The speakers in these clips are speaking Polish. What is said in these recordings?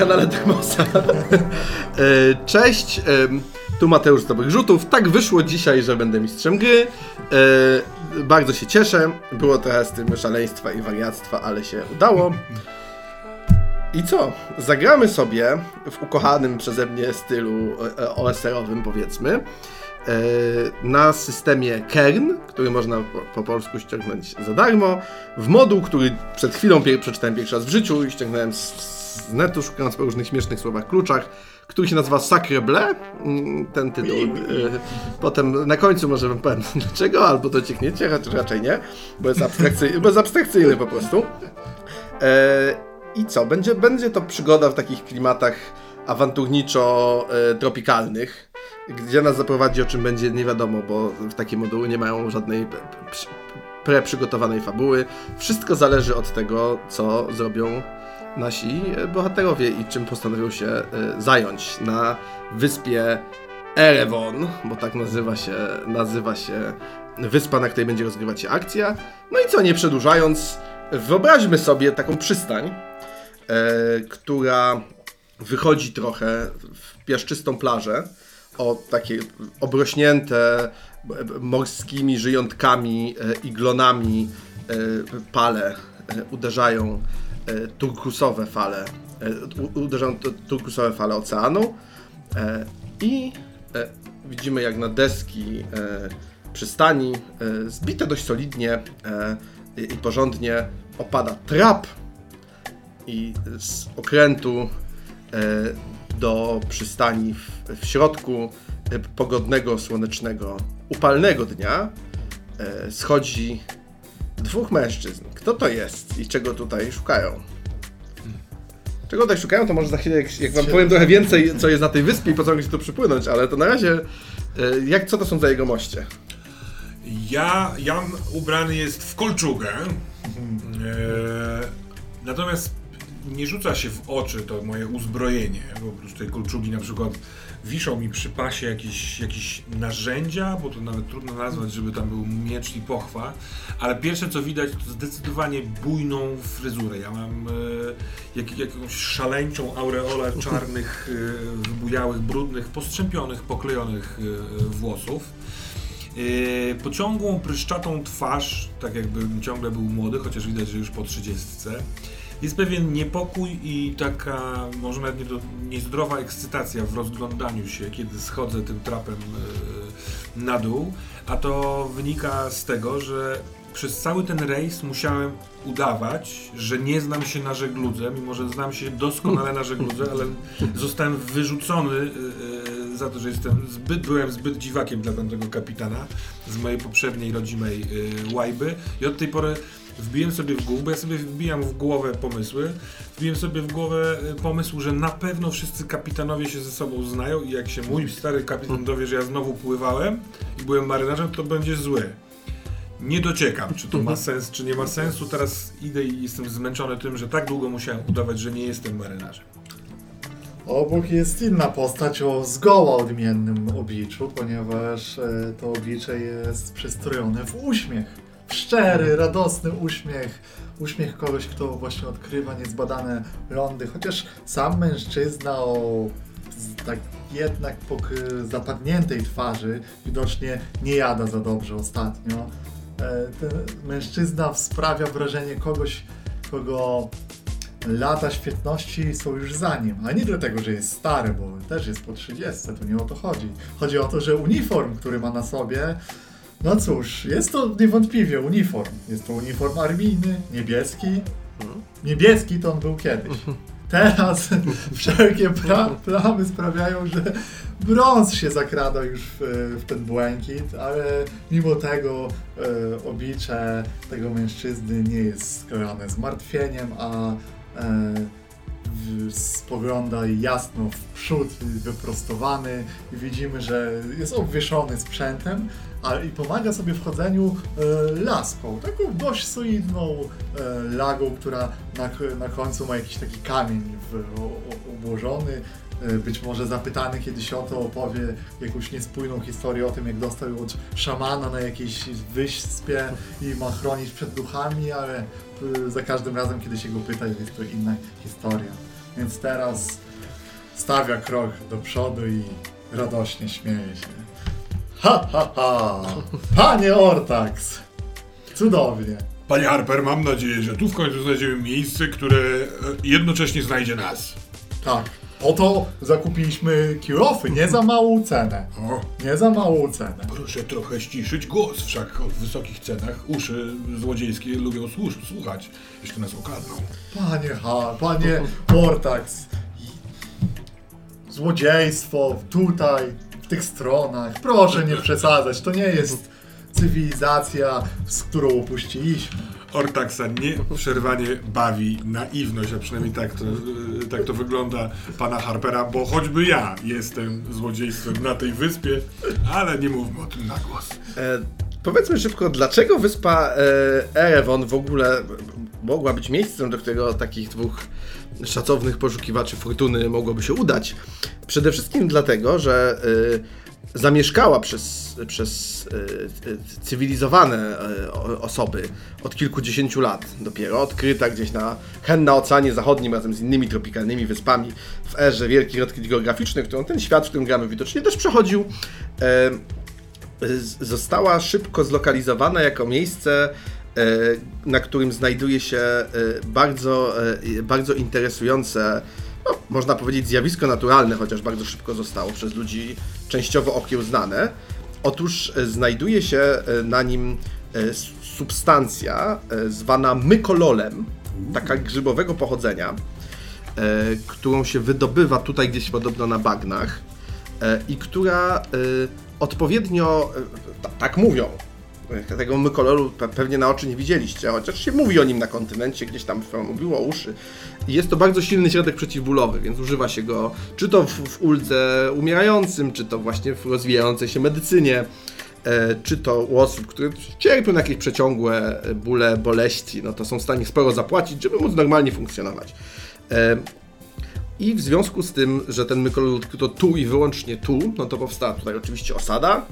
na kanale Termosa. E, Cześć, em, tu Mateusz z Dobrych Rzutów. Tak wyszło dzisiaj, że będę mistrzem gry. E, Bardzo się cieszę. Było trochę z tym szaleństwa i wariactwa, ale się udało. I co? Zagramy sobie w ukochanym przeze mnie stylu e, OSR-owym, powiedzmy, e, na systemie Kern, który można po, po polsku ściągnąć za darmo, w moduł, który przed chwilą przeczytałem pierwszy raz w życiu i ściągnąłem z, z netu, szukając po różnych śmiesznych słowach kluczach, który się nazywa Sacre Bleu, mm, ten tytuł. E, Potem na końcu może wam powiem dlaczego, albo dociekniecie, raczej, raczej nie, bo jest, abstrakcyjny, bo jest abstrakcyjny po prostu. E, I co? Będzie, będzie to przygoda w takich klimatach awanturniczo-tropikalnych, gdzie nas zaprowadzi, o czym będzie nie wiadomo, bo w takie moduły nie mają żadnej pre- pre- pre-przygotowanej fabuły. Wszystko zależy od tego, co zrobią nasi e, bohaterowie i czym postanowią się e, zająć na wyspie Erewon, bo tak nazywa się, nazywa się wyspa, na której będzie rozgrywać się akcja. No i co, nie przedłużając, wyobraźmy sobie taką przystań, e, która wychodzi trochę w piaszczystą plażę, o takie obrośnięte b- morskimi żyjątkami, e, iglonami e, pale e, uderzają e, turkusowe fale, e, u- uderzają t- turkusowe fale oceanu e, i e, widzimy jak na deski e, przystani e, zbite dość solidnie e, i, porządnie opada trap i z okrętu e, do przystani w, środku e, pogodnego, słonecznego, upalnego dnia e, schodzi dwóch mężczyzn. Kto to jest i czego tutaj szukają? Czego tutaj szukają, to może za chwilę, jak, jak wam powiem trochę więcej, co jest na tej wyspie i po co mogli się tu przypłynąć, ale to na razie, e, jak, co to są za jego moście? Ja, Jan ubrany jest w kolczugę. E, natomiast nie rzuca się w oczy to moje uzbrojenie. bo Oprócz tej kolczugi na przykład wiszą mi przy pasie jakieś, jakieś narzędzia, bo to nawet trudno nazwać, żeby tam był miecz i pochwa. Ale pierwsze co widać to zdecydowanie bujną fryzurę. Ja mam e, jak, jakąś szaleńczą aureolę czarnych, e, wybujałych, brudnych, postrzępionych, poklejonych e, włosów. Yy, pociągłą, pryszczatą twarz, tak jakbym ciągle był młody, chociaż widać, że już po trzydziestce. Jest pewien niepokój i taka, może nawet nie do, niezdrowa ekscytacja w rozglądaniu się, kiedy schodzę tym trapem yy, na dół, a to wynika z tego, że przez cały ten rejs musiałem udawać, że nie znam się na żegludze, mimo że znam się doskonale na żegludze, ale zostałem wyrzucony yy, za to, że jestem zbyt, byłem zbyt dziwakiem dla tamtego kapitana z mojej poprzedniej rodzimej łajby. I od tej pory wbiłem sobie w głowę, bo ja sobie wbijam w głowę pomysły, wbiłem sobie w głowę y, pomysł, że na pewno wszyscy kapitanowie się ze sobą znają i jak się mój stary kapitan dowie, że ja znowu pływałem i byłem marynarzem, to będzie zły. Nie dociekam, czy to ma sens, czy nie ma sensu. Teraz idę i jestem zmęczony tym, że tak długo musiałem udawać, że nie jestem marynarzem. Obok jest inna postać o zgoła odmiennym obliczu, ponieważ e, to oblicze jest przystrojone w uśmiech. Szczery, radosny uśmiech. Uśmiech kogoś, kto właśnie odkrywa niezbadane lądy. Chociaż sam mężczyzna o tak jednak zapadniętej twarzy widocznie nie jada za dobrze ostatnio. E, Ten mężczyzna sprawia wrażenie kogoś, kogo lata świetności są już za nim. A nie dlatego, że jest stary, bo też jest po 30, to nie o to chodzi. Chodzi o to, że uniform, który ma na sobie, no cóż, jest to niewątpliwie uniform. Jest to uniform armijny, niebieski. Niebieski to on był kiedyś. Teraz wszelkie pra- plamy sprawiają, że brąz się zakrada już w, w ten błękit, ale mimo tego e, oblicze tego mężczyzny nie jest skrojone zmartwieniem, a e, spogląda jasno w przód, wyprostowany widzimy, że jest obwieszony sprzętem, a i pomaga sobie w chodzeniu e, laską, taką dość solidną e, lagą, która na, na końcu ma jakiś taki kamień w, o, o. E, Być może zapytany kiedyś o to opowie jakąś niespójną historię o tym, jak dostał od szamana na jakiejś wyspie i ma chronić przed duchami, ale e, za każdym razem, kiedy się go pyta, jest to inna historia. Więc teraz stawia krok do przodu i radośnie śmieje się. Ha, ha, ha! Panie Ortax! Cudownie. Panie Harper, mam nadzieję, że tu w końcu znajdziemy miejsce, które e, jednocześnie znajdzie nas. Tak. Oto zakupiliśmy kirofy, nie za małą cenę. O, Nie za małą cenę. proszę trochę ściszyć głos, wszak o wysokich cenach uszy złodziejskie lubią służ- słuchać, jeśli nas okradną. Panie Ha, panie Ortax. Złodziejstwo tutaj, w tych stronach. Proszę nie przesadzać, to nie jest cywilizacja, z którą opuściliśmy. Ortaxa nieprzerwanie bawi naiwność, a przynajmniej tak to, e, tak to wygląda pana Harpera, bo choćby ja jestem złodziejstwem na tej wyspie, ale nie mówmy o tym na głos. E, powiedzmy szybko, dlaczego wyspa e, Erewon w ogóle mogła być miejscem, do którego takich dwóch szacownych poszukiwaczy fortuny mogłoby się udać? Przede wszystkim dlatego, że e, zamieszkała przez, przez e, cywilizowane o- osoby od kilkudziesięciu lat dopiero, odkryta gdzieś na hen na Oceanie Zachodnim razem z innymi tropikalnymi wyspami w erze wielkich odkryć geograficznych, którą ten świat, w którym gramy widocznie też przechodził. Została szybko zlokalizowana jako miejsce, na którym znajduje się e, bardzo, e, bardzo interesujące, no, można powiedzieć, zjawisko naturalne, chociaż bardzo szybko zostało przez ludzi częściowo okiełznane. Otóż e, znajduje się na nim substancja zwana mykololem, taka grzybowego pochodzenia, którą się wydobywa tutaj gdzieś podobno na bagnach i która odpowiednio, ta- tak mówią, tego mykoloru pe- pewnie na oczy nie widzieliście, chociaż się mówi o nim na kontynencie, gdzieś tam mówiło uszy. Jest to bardzo silny środek przeciwbólowy, więc używa się go czy to w, w uldze umierającym, czy to właśnie w rozwijającej się medycynie, e, czy to u osób, które cierpią na jakieś przeciągłe e, bóle, boleści, no to są w stanie sporo zapłacić, żeby móc normalnie funkcjonować. E, i w związku z tym, że ten mykolol odkryto tu i wyłącznie tu, no to powstała tutaj oczywiście osada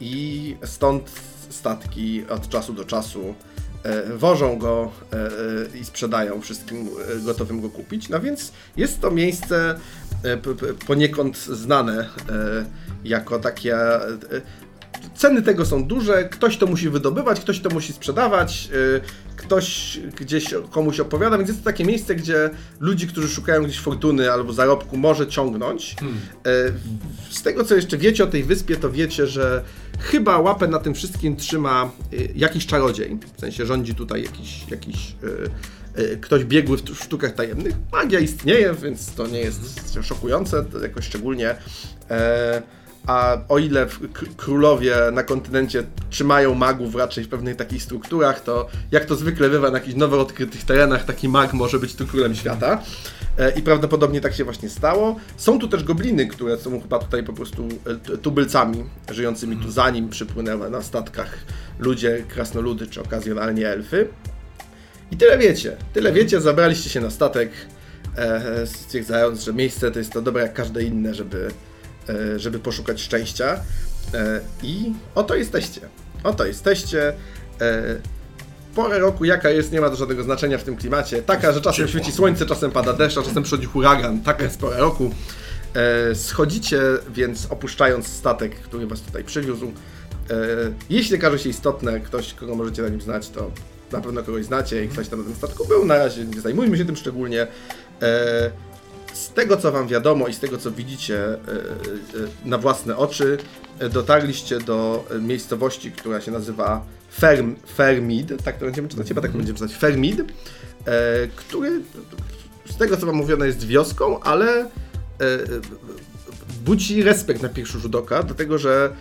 i stąd statki od czasu do czasu e, wożą go e, e, i sprzedają wszystkim e, gotowym go kupić. No więc jest to miejsce e, poniekąd znane e, jako takie. Ceny tego są duże, ktoś to musi wydobywać, ktoś to musi sprzedawać, y, ktoś gdzieś komuś opowiada, więc jest to takie miejsce, gdzie ludzi, którzy szukają gdzieś fortuny albo zarobku, może ciągnąć. Y, Z tego, co jeszcze wiecie o tej wyspie, to wiecie, że chyba łapę na tym wszystkim trzyma y, jakiś czarodziej, w sensie rządzi tutaj jakiś, jakiś ktoś biegły w w sztukach tajemnych. Magia istnieje, więc to nie jest szokujące to jakoś szczególnie. E, a o ile królowie na kontynencie trzymają magów raczej w pewnych takich strukturach, to jak to zwykle bywa na jakichś nowo odkrytych terenach, taki mag może być tu królem świata. E, I prawdopodobnie tak się właśnie stało. Są tu też gobliny, które są chyba tutaj po prostu e, tubylcami żyjącymi tu zanim przypłynęły na statkach ludzie, krasnoludy czy okazjonalnie elfy. I tyle wiecie. Tyle wiecie, zabraliście się na statek, e, stwierdzając, że miejsce to jest to dobre jak każde inne, żeby, żeby poszukać szczęścia. E, I oto jesteście. Oto jesteście. E, porę roku jaka jest, nie ma to żadnego znaczenia w tym klimacie. Taka, że czasem świeci słońce, czasem pada deszcz, a czasem przychodzi huragan. Taka jest pora roku. E, schodzicie więc opuszczając statek, który was tutaj przywiózł. E, jeśli okaże się istotne, ktoś, kogo możecie na nim znać, to na pewno kogoś znacie i ktoś tam na tym statku był. Na razie nie zajmujmy się tym szczególnie. Z tego, co wam wiadomo i z tego, co widzicie e, e, na własne oczy, e, dotarliście do miejscowości, która się nazywa Ferm, Fermid, tak to będziemy czytać, chyba tak będziemy czytać, Fermid, który z tego, co wam mówiono, jest wioską, ale budzi respekt na pierwszy rzut oka, dlatego że,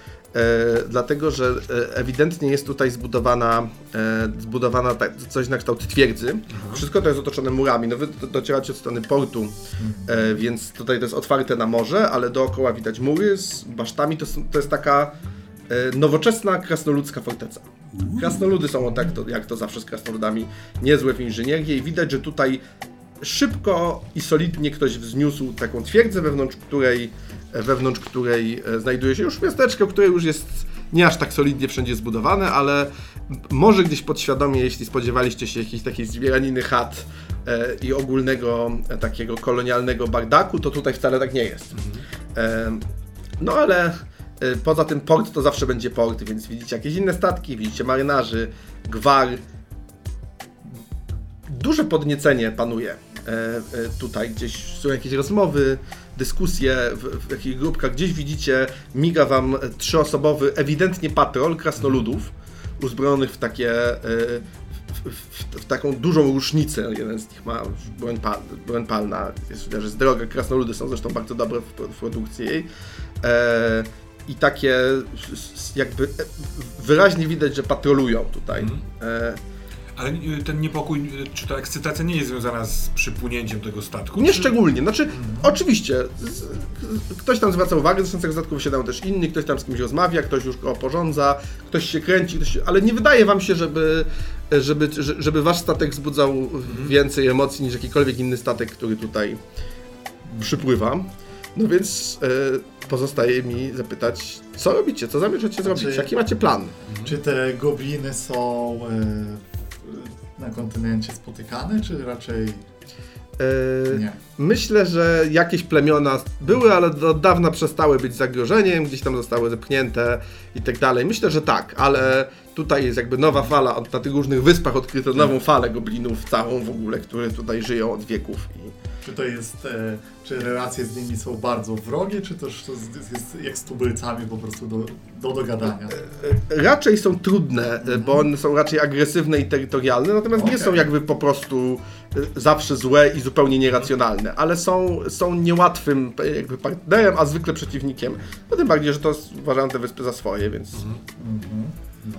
dlatego, że e, ewidentnie jest tutaj zbudowana, e, zbudowana tak, coś na kształt twierdzy. Wszystko to jest otoczone murami. No wy do- docieracie od strony portu, e, więc tutaj to jest otwarte na morze, ale dookoła widać mury z basztami. To, to jest taka e, nowoczesna krasnoludzka forteca. Krasnoludy są tak, to, jak to zawsze z krasnoludami, niezłe w inżynierię i widać, że tutaj szybko i solidnie ktoś wzniósł taką twierdzę, wewnątrz której, wewnątrz której e, znajduje się już miasteczko, które już jest nie aż tak solidnie wszędzie zbudowane, ale może gdzieś podświadomie, jeśli spodziewaliście się jakiejś takiej zbieraniny chat e, i ogólnego e, takiego kolonialnego bardaku, to tutaj wcale tak nie jest. E, no ale poza tym port to zawsze będzie port, więc widzicie jakieś inne statki, widzicie marynarzy, gwar. Duże podniecenie panuje tutaj, gdzieś są jakieś rozmowy, dyskusje w, w jakichś grupkach, gdzieś widzicie, miga wam trzyosobowy, ewidentnie patrol krasnoludów, uzbrojonych w takie, e, w, w, w taką dużą różnicę, jeden z nich ma broń, pal, broń palna, jest, że jest droga, krasnoludy są zresztą bardzo dobre w, w produkcji jej. E, I takie jakby e, wyraźnie widać, że patrolują tutaj. E, Ale y, ten niepokój, y, czy ta ekscytacja nie jest związana z przypłynięciem tego statku? Nie czy... szczególnie, znaczy oczywiście z, z, ktoś tam zwraca uwagę, zresztą z tych statków wysiadają też inni, ktoś tam z kimś rozmawia, ktoś już go porządza, ktoś się kręci, ktoś się, ale nie wydaje wam się, żeby, żeby, że- żeby wasz statek wzbudzał więcej emocji niż jakikolwiek inny statek, który tutaj przypływa. No więc e, pozostaje mi zapytać, co robicie, co zamierzacie zrobić, Znaczy- jaki macie plan? Czy te gobliny są e, na kontynencie spotykane, czy raczej nie? Myślę, że jakieś plemiona były, ale od dawna przestały być zagrożeniem, gdzieś tam zostały zepchnięte i tak dalej. Myślę, że tak, ale tutaj jest jakby nowa fala, od- na tych różnych wyspach odkryto nową falę goblinów, całą w ogóle, które tutaj żyją od wieków. Czy to jest, e, czy relacje z nimi są bardzo wrogie, czy też to jest, jak z tubylcami po prostu do, do dogadania? raczej są trudne, bo one są raczej agresywne i terytorialne, natomiast nie Okej. są jakby po prostu e, zawsze złe i zupełnie nieracjonalne, ale są, są niełatwym jakby partnerem, a zwykle przeciwnikiem. No tym bardziej, że to uważają te wyspy za swoje, więc... Mhm. No.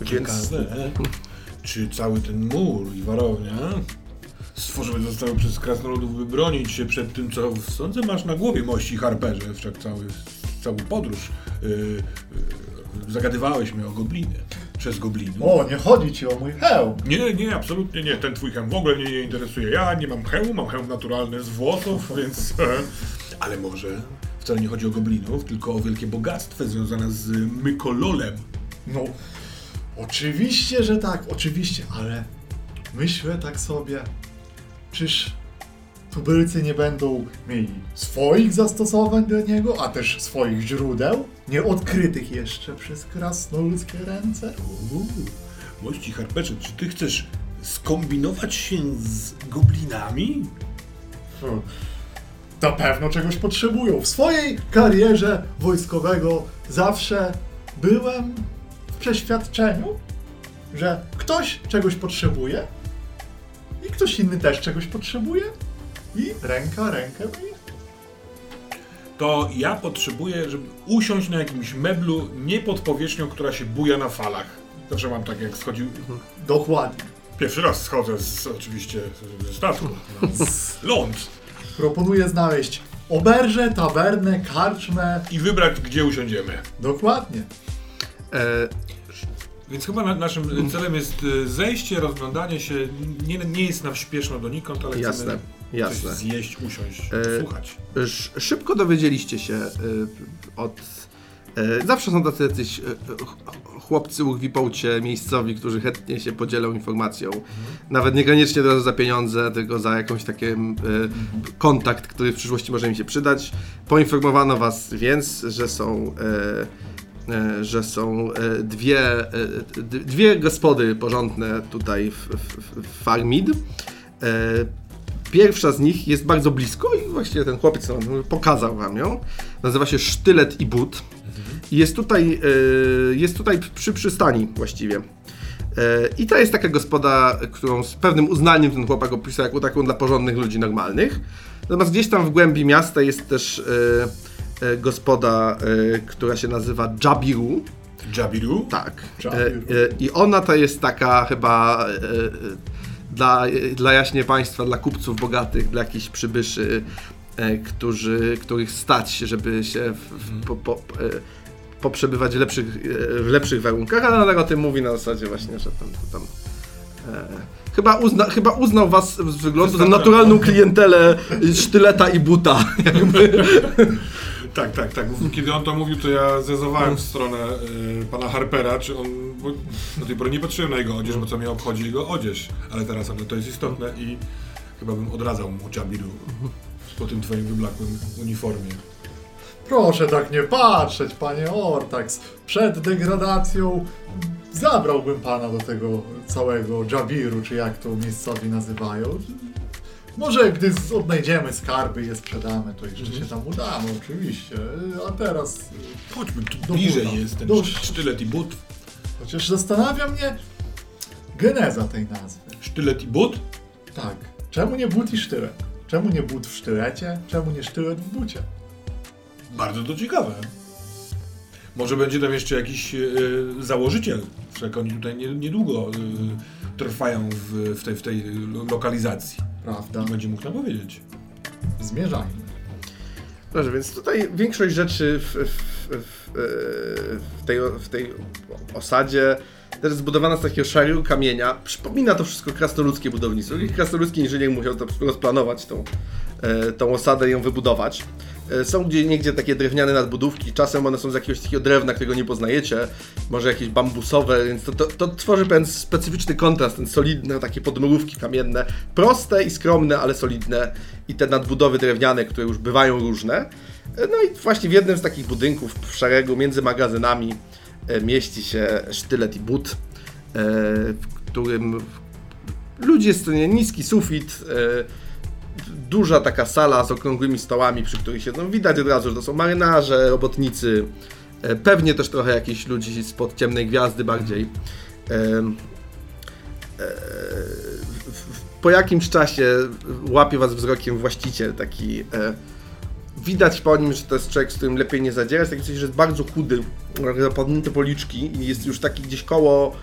więc Ciekawe, czy cały ten mur i warownia stworzone zostały przez krasnoludów, by bronić się przed tym, co sądzę masz na głowie, mości Harperze, wszak cały, całą podróż yy, yy, zagadywałeś mnie o gobliny, przez gobliny. O, nie chodzi ci o mój hełm! Nie, nie, absolutnie nie. Ten twój hełm w ogóle mnie nie interesuje. Ja nie mam hełmu, mam hełm naturalny z włosów, więc... Ale może wcale nie chodzi o goblinów, tylko o wielkie bogactwo związane z mykololem. No, oczywiście, że tak, oczywiście, ale myślę tak sobie, czyż tubylcy nie będą mieli swoich zastosowań do niego, a też swoich źródeł, nieodkrytych jeszcze przez krasnoludzkie ręce? Uuu, Mości Harperze, czy ty chcesz skombinować się z goblinami? Hmm. Na pewno czegoś potrzebują. W swojej karierze wojskowego zawsze byłem w przeświadczeniu, że ktoś czegoś potrzebuje i ktoś inny też czegoś potrzebuje i ręka rękę myje. To ja potrzebuję, żeby usiąść na jakimś meblu nie pod powierzchnią, która się buja na falach. Zawsze mam tak, jak schodził... Dokładnie. Pierwszy raz schodzę z, oczywiście ze statku. No. Ląd. Proponuję znaleźć oberżę, tabernę, karczmę. I wybrać, gdzie usiądziemy. Dokładnie. e, Więc chyba na, naszym celem jest e, zejście, rozglądanie się. Nie, nie jest nam śpieszno donikąd, ale Jasne, chcemy jasne. coś zjeść, usiąść, E, słuchać. sz, szybko dowiedzieliście się e, od... e, Zawsze są tacy jacyś e, ch- chłopcy ługwipołcie miejscowi, którzy chętnie się podzielą informacją. Nawet niekoniecznie od razu za pieniądze, tylko za jakąś taki e, kontakt, który w przyszłości może im się przydać. Poinformowano was więc, że są... Że są dwie, dwie gospody porządne tutaj w, w, w Farmid. Pierwsza z nich jest bardzo blisko i właściwie ten chłopiec pokazał wam ją. Nazywa się Sztylet i But. I jest tutaj, e, jest tutaj przy przystani właściwie. E, I to jest taka gospoda, którą z pewnym uznaniem ten chłopak opisał jako taką dla porządnych ludzi normalnych. Natomiast gdzieś tam w głębi miasta jest też e, gospoda, która się nazywa Jabiru. Jabiru? Tak. Jabiru. I ona to jest taka chyba dla, dla jaśnie państwa, dla kupców bogatych, dla jakichś przybyszy, e, którzy, których stać, żeby się w, w, po, po, e, poprzebywać w lepszych, e, w lepszych warunkach, ale ona o tym mówi na zasadzie właśnie, że tam, tam e, chyba, uzna, chyba uznał was z wyglądu za naturalną klientelę sztyleta i buta. Jakby. Tak, tak, tak. Kiedy on to mówił, to ja zezowałem w stronę y, pana Harpera, czy on. Bo do tej pory nie patrzyłem na jego odzież, bo co mnie obchodzi jego odzież. Ale teraz to jest istotne i Chyba bym odradzał mu Jabiru po tym twoim wyblakłym uniformie. Proszę tak nie patrzeć, panie Ortax. Przed degradacją zabrałbym pana do tego całego Jabiru, czy jak to miejscowi nazywają. Może gdy odnajdziemy skarby i je sprzedamy, to jeszcze się tam udamy, oczywiście. A teraz Chodźmy, tu Do bliżej buta. jest ten Do- sztylet i but. chociaż zastanawia mnie geneza tej nazwy. Sztylet i but? Tak. Czemu nie but i sztylet? Czemu nie but w sztylecie? Czemu nie sztylet w bucie? Bardzo to ciekawe. Może będzie tam jeszcze jakiś e, założyciel. Wszak oni tutaj nie, niedługo e, trwają w, w, tej, w tej lokalizacji. Prawda? Będzie mógł nam powiedzieć. Zmierzajmy. Dobrze, więc tutaj większość rzeczy w, w, w, w, tej, w tej osadzie też zbudowana z takiego szarego kamienia. Przypomina to wszystko krasnoludzkie budownictwo. I krasnoludzki inżynier musiał to rozplanować, tą, e, tą osadę i ją wybudować. E, Są gdzie niegdzie takie drewniane nadbudówki, czasem one są z jakiegoś takiego drewna, którego nie poznajecie, może jakieś bambusowe, więc to, to, to tworzy pewien specyficzny kontrast, ten solidne, takie podmurówki kamienne, proste i skromne, ale solidne. I te nadbudowy drewniane, które już bywają różne. E, No i właśnie w jednym z takich budynków w szeregu między magazynami e, mieści się sztylet i but, w którym ludzi jest niski sufit, duża taka sala z okrągłymi stołami, przy których siedzą. Widać od razu, że to są marynarze, robotnicy, e, pewnie też trochę jakichś ludzi spod ciemnej gwiazdy bardziej. E, Po jakimś czasie łapie was wzrokiem właściciel, taki e, widać po nim, że to jest człowiek, z którym lepiej nie zadzierać, taki coś, że jest bardzo chudy, zapadnięte policzki i jest już taki gdzieś koło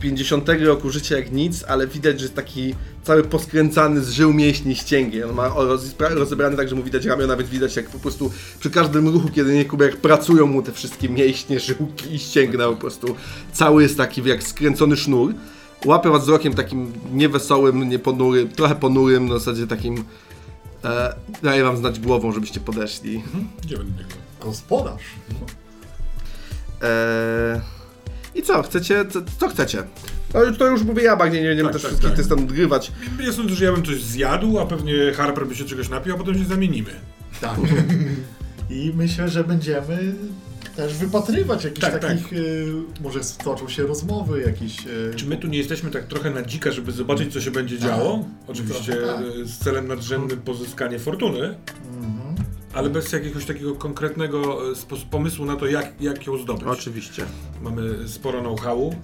50 roku życia jak nic, ale widać, że jest taki cały poskręcany z żył mięśni ścięgi. On ma roz- rozebrany tak, że mu widać ramiona, więc widać jak po prostu przy każdym ruchu, kiedy nie kubek, jak pracują mu te wszystkie mięśnie, żyłki i ścięgna po prostu. Cały jest taki jak skręcony sznur. Łapie was wzrokiem takim niewesołym, nieponurym, trochę ponurym, na zasadzie takim e, daje wam znać głową, żebyście podeszli. Niego. Gospodarz. Eee, I co, chcecie, co, co chcecie? No już- to już mówię ja, bardziej nie będziemy Tak, też tak, wszystkich tak. testów odgrywać. Ja sądzę, że ja bym coś zjadł, a pewnie Harper by się czegoś napił, a potem się zamienimy. Tak. I myślę, że będziemy też wypatrywać jakichś Tak, takich, y, może stoczą się rozmowy, jakieś... y, Czy my tu nie jesteśmy tak trochę na dzika, żeby zobaczyć, co się będzie działo? Oczywiście Trochę tak. e, z celem nadrzędnym pozyskanie fortuny, Mhm. Ale bez jakiegoś takiego konkretnego e, pomysłu na to, jak, jak ją zdobyć. Oczywiście. Mamy sporo know-howu.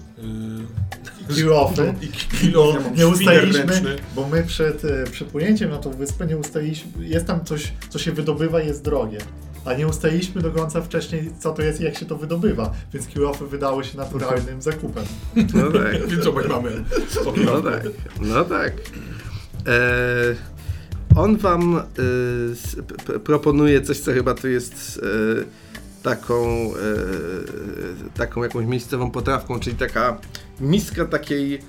y, Kill-offy. I kilo, nie ręczny. bo my przed e, przypłynięciem na tą wyspę nie ustaliliśmy, jest tam coś, co się wydobywa jest drogie. A nie ustaliliśmy do końca wcześniej, co to jest i jak się to wydobywa, więc kill-offy wydały się naturalnym zakupem. No tak. Więc obaj mamy. No tak. No tak. Eee, on wam p- proponuje coś, co chyba tu jest e, taką, e, taką jakąś miejscową potrawką, czyli taka miska takiej e,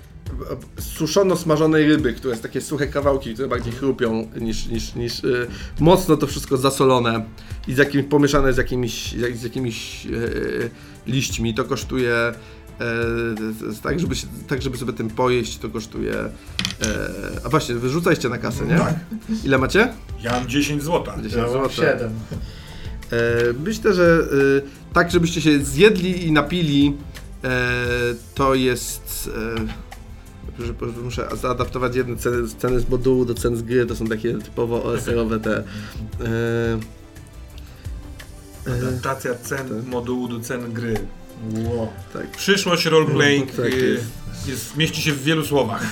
suszono smażonej ryby, które jest takie suche kawałki, które bardziej chrupią niż, niż, niż e, mocno to wszystko zasolone i z jakimś, pomieszane z jakimiś, z jakimiś e, liśćmi. To kosztuje tak, żeby się, tak, żeby sobie tym pojeść, to kosztuje. E, a właśnie, wyrzucajcie na kasę, nie? Tak. Ile macie? Ja mam 10 złota. 10 Ja mam zł. 7. E, myślę, że e, tak, żebyście się zjedli i napili, e, to jest. E, że, muszę zaadaptować jedne ceny, ceny z modułu do cen z gry, to są takie typowo OSR-owe te. E, e, Adaptacja cen tak. modułu do cen gry. Ło. tak. Przyszłość roleplaying Tak y, jest. jest, mieści się w wielu słowach.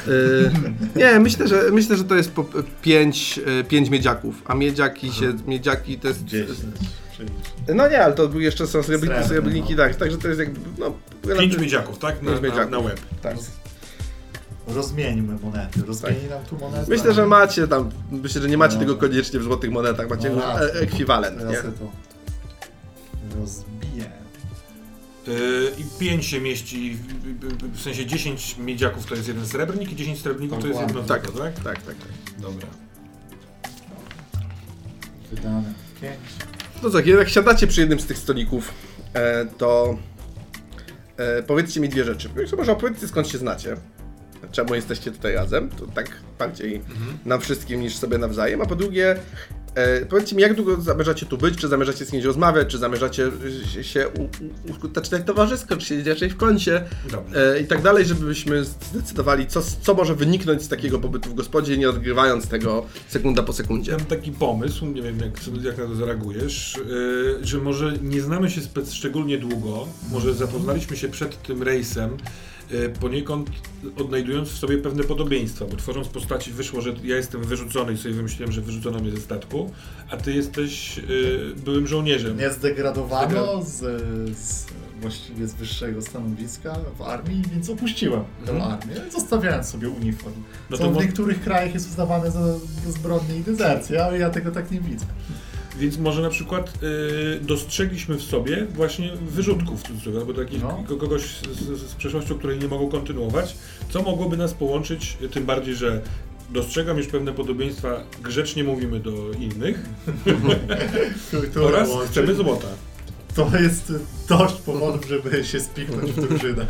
E, nie, myślę, że myślę, że to jest po 5 pięć miedziaków, a miedziaki się, miedziaki to jest 10. Czyli No nie, ale to był jeszcze są srebrniki, srebrniki, no. tak, także to jest jakby, no... Pięć miedziaków, tak? Na, Pięć na, miedziaków. na web. Tak. rozmieńmy monety. Rozmieni nam tu monety. Myślę, że macie tam, myślę, że nie macie No. tego koniecznie w złotych monetach, macie No racja. e- ekwiwalent, nie? to rozbiję. Y, I pięć się mieści, w- sensie 10 miedziaków to jest jeden srebrnik i 10 srebrników to jest jedno Tak, złoto, tak? tak, tak, tak. Dobra. Wydane 5. No tak, jak siadacie przy jednym z tych stolików, e, to e, powiedzcie mi dwie rzeczy. Pierwsze może opowiedzcie skąd się znacie. czemu jesteście tutaj razem, to tak bardziej nam wszystkim niż sobie nawzajem, a po drugie, e, powiedzcie mi, jak długo zamierzacie tu być, czy zamierzacie z kimś rozmawiać, czy zamierzacie y, się u- u- uskuteczniać towarzysko, czy siedzieć raczej w kącie? E, i tak dalej, żebyśmy zdecydowali, co, co może wyniknąć z takiego pobytu w gospodzie, nie odgrywając tego sekunda po sekundzie. Mam taki pomysł, nie wiem jak, jak na to zareagujesz, yy, że może nie znamy się spec szczególnie długo, może zapoznaliśmy się przed tym rejsem, poniekąd odnajdując w sobie pewne podobieństwa, bo tworząc postaci wyszło, że ja jestem wyrzucony i sobie wymyśliłem, że wyrzucono mnie ze statku, a ty jesteś yy, byłym żołnierzem. Nie zdegradowano z, z, właściwie z wyższego stanowiska w armii, więc opuściłem tę Mhm. armię, zostawiając sobie uniform. No to w niektórych krajach jest uznawane za, za zbrodnię i dezercję, ale ja tego tak nie widzę. Więc może na przykład y, dostrzegliśmy w sobie właśnie wyrzutków, w cudzysłowie, albo takich No. ko- kogoś z, z, przeszłością, której nie mogą kontynuować, co mogłoby nas połączyć, y, tym bardziej, że dostrzegam już pewne podobieństwa, grzecznie mówimy do innych oraz łączy- chcemy złota. To jest dość powodów, żeby się spiknąć w drużynę.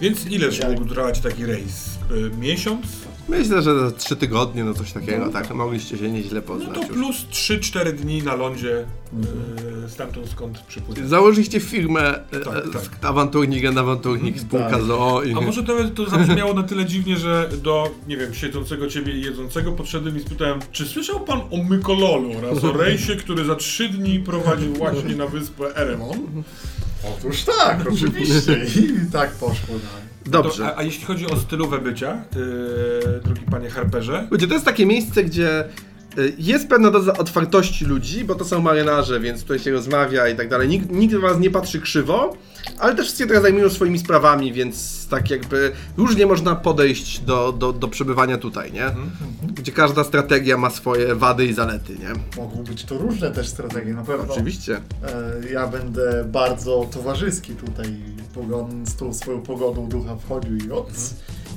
Więc ile Ja- mógł trwać taki rejs? Y, miesiąc? Myślę, że za trzy tygodnie, no coś takiego, tak, mogliście się nieźle No poznać to już. plus 3-4 dni na lądzie y, stamtąd skąd przypłynął. Założyliście firmę e, Tak, e, tak. z- awanturnik, and awanturnik, spółka Tak. z OO i... A może to, to zabrzmiało na tyle dziwnie, że do, nie wiem, siedzącego ciebie i jedzącego podszedłem i spytałem, czy słyszał pan o Mykololu oraz o rejsie, który za trzy dni prowadził właśnie na wyspę Eremon? Otóż tak, oczywiście. I tak poszło dalej. Dobrze. To, a, a jeśli chodzi o stylówę bycia, yy, drogi panie Harperze, Słuchajcie, to jest takie miejsce, gdzie jest pewna doza otwartości ludzi, bo to są marynarze, więc tutaj się rozmawia i tak dalej. Nikt, nikt do was nie patrzy krzywo, ale też wszyscy teraz zajmują swoimi sprawami, więc tak jakby różnie można podejść do, do, do przebywania tutaj, nie? Gdzie każda strategia ma swoje wady i zalety, nie? Mogą być to różne też strategie, na pewno. Oczywiście. E, Ja będę bardzo towarzyski tutaj, pogon, z tą swoją pogodą ducha wchodził i od.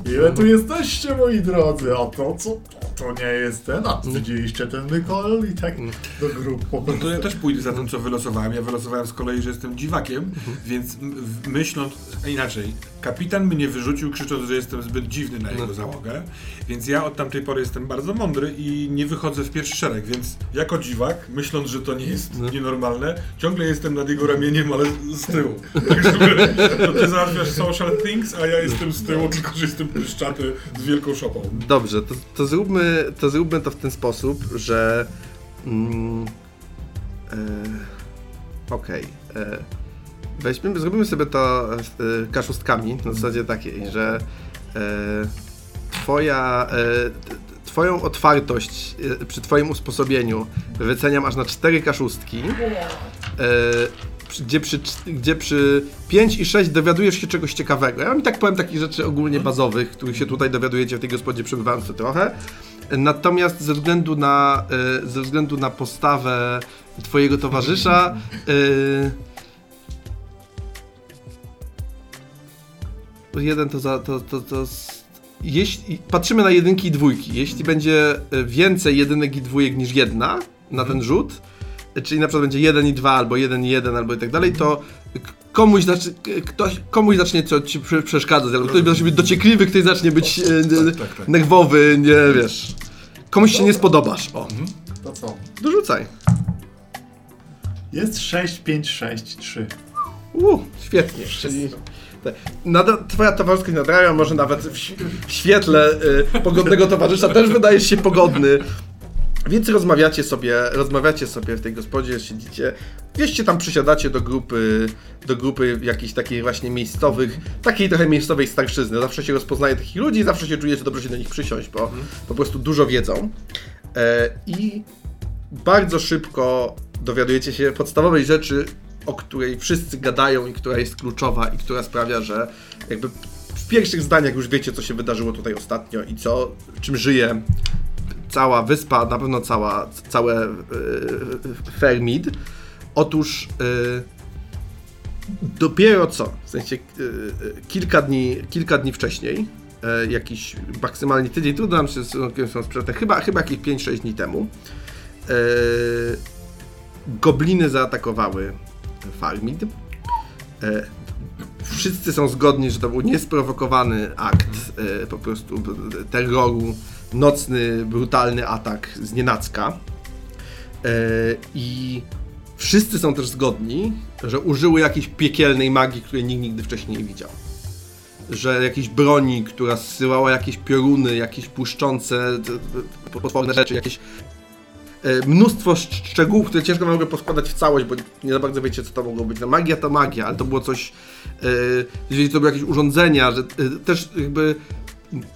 Ile tu jesteście, moi drodzy? A to co? To nie jest ten, a widzieliście ten Mykol? I tak do grup po no prostu. to ja też pójdę za tym, co wylosowałem. Ja wylosowałem z kolei, że jestem dziwakiem, więc m- w- myśląc, a inaczej, kapitan mnie wyrzucił krzycząc, że jestem zbyt dziwny na jego załogę, więc ja od tamtej pory jestem bardzo mądry i nie wychodzę w pierwszy szereg, więc jako dziwak, myśląc, że to nie jest nienormalne, ciągle jestem nad jego ramieniem, ale z tyłu. Tak, żeby, to ty załatwiasz social things, a ja jestem z tyłu, tylko że jestem pryszczaty z wielką szopą. Dobrze, to, to, zróbmy, to zróbmy to w ten sposób, że. Mm, e, Okej. e, weźmiemy, zrobimy sobie to e, kaszustkami na zasadzie takiej, że e, twoja. E, Twoją otwartość e, przy Twoim usposobieniu wyceniam aż na cztery kaszustki, e, gdzie przy, gdzie przy 5 i 6 dowiadujesz się czegoś ciekawego. Ja wam i tak powiem takich rzeczy ogólnie bazowych, których się tutaj dowiadujecie w tej gospodzie przebywając to trochę. Natomiast ze względu na, e, ze względu na postawę twojego towarzysza e, jeden to za, to, to, to jeśli, patrzymy na jedynki i dwójki. Jeśli będzie więcej jedynek i dwójek niż jedna na ten rzut, czyli na przykład będzie 1 i 2 albo 1 i 1 albo i tak dalej, to komuś, zacznie, ktoś, komuś zacznie co ci prze- przeszkadzać, albo ktoś zacznie być dociekliwy, ktoś zacznie być e, e, tak, tak. nerwowy, nie wiesz. Komuś się nie spodobasz. O, To co? dorzucaj. Jest 6, 5, 6, 3. U, świetnie. Czyli twoja towarzyska nadraja, może nawet w świetle y, pogodnego towarzysza też wydajesz się pogodny. Więc rozmawiacie sobie, rozmawiacie sobie w tej gospodzie, siedzicie, się tam przysiadacie do grupy, do grupy jakichś takich właśnie miejscowych, takiej trochę miejscowej starszyzny. Zawsze się rozpoznaje takich ludzi, zawsze się czuje, że dobrze się do nich przysiąść, bo po prostu dużo wiedzą. E, I bardzo szybko dowiadujecie się podstawowej rzeczy, o której wszyscy gadają i która jest kluczowa i która sprawia, że jakby w pierwszych zdaniach już wiecie, co się wydarzyło tutaj ostatnio i co, czym żyje cała wyspa, na pewno cała, całe yy, Fairmead. Otóż yy, dopiero co, w sensie yy, kilka, dni, kilka dni wcześniej, jakiś maksymalnie tydzień, trudno nam się z są sprzęty, chyba, chyba jakieś 5-6 dni temu, gobliny zaatakowały Farmid. Wszyscy są zgodni, że to był niesprowokowany akt po prostu terroru, nocny, brutalny atak z nienacka. E, I wszyscy są też zgodni, że użyły jakiejś piekielnej magii, której nikt nigdy wcześniej nie widział. Że jakiejś broni, która zsyłała jakieś pioruny, jakieś puszczące d- d- potworne rzeczy, jakieś e, mnóstwo szcz- szczegółów, które ciężko mogę poskładać w całość, bo nie za bardzo wiecie, co to mogło być. No magia to magia, ale to było coś, e, jeżeli to były jakieś urządzenia, że e, też jakby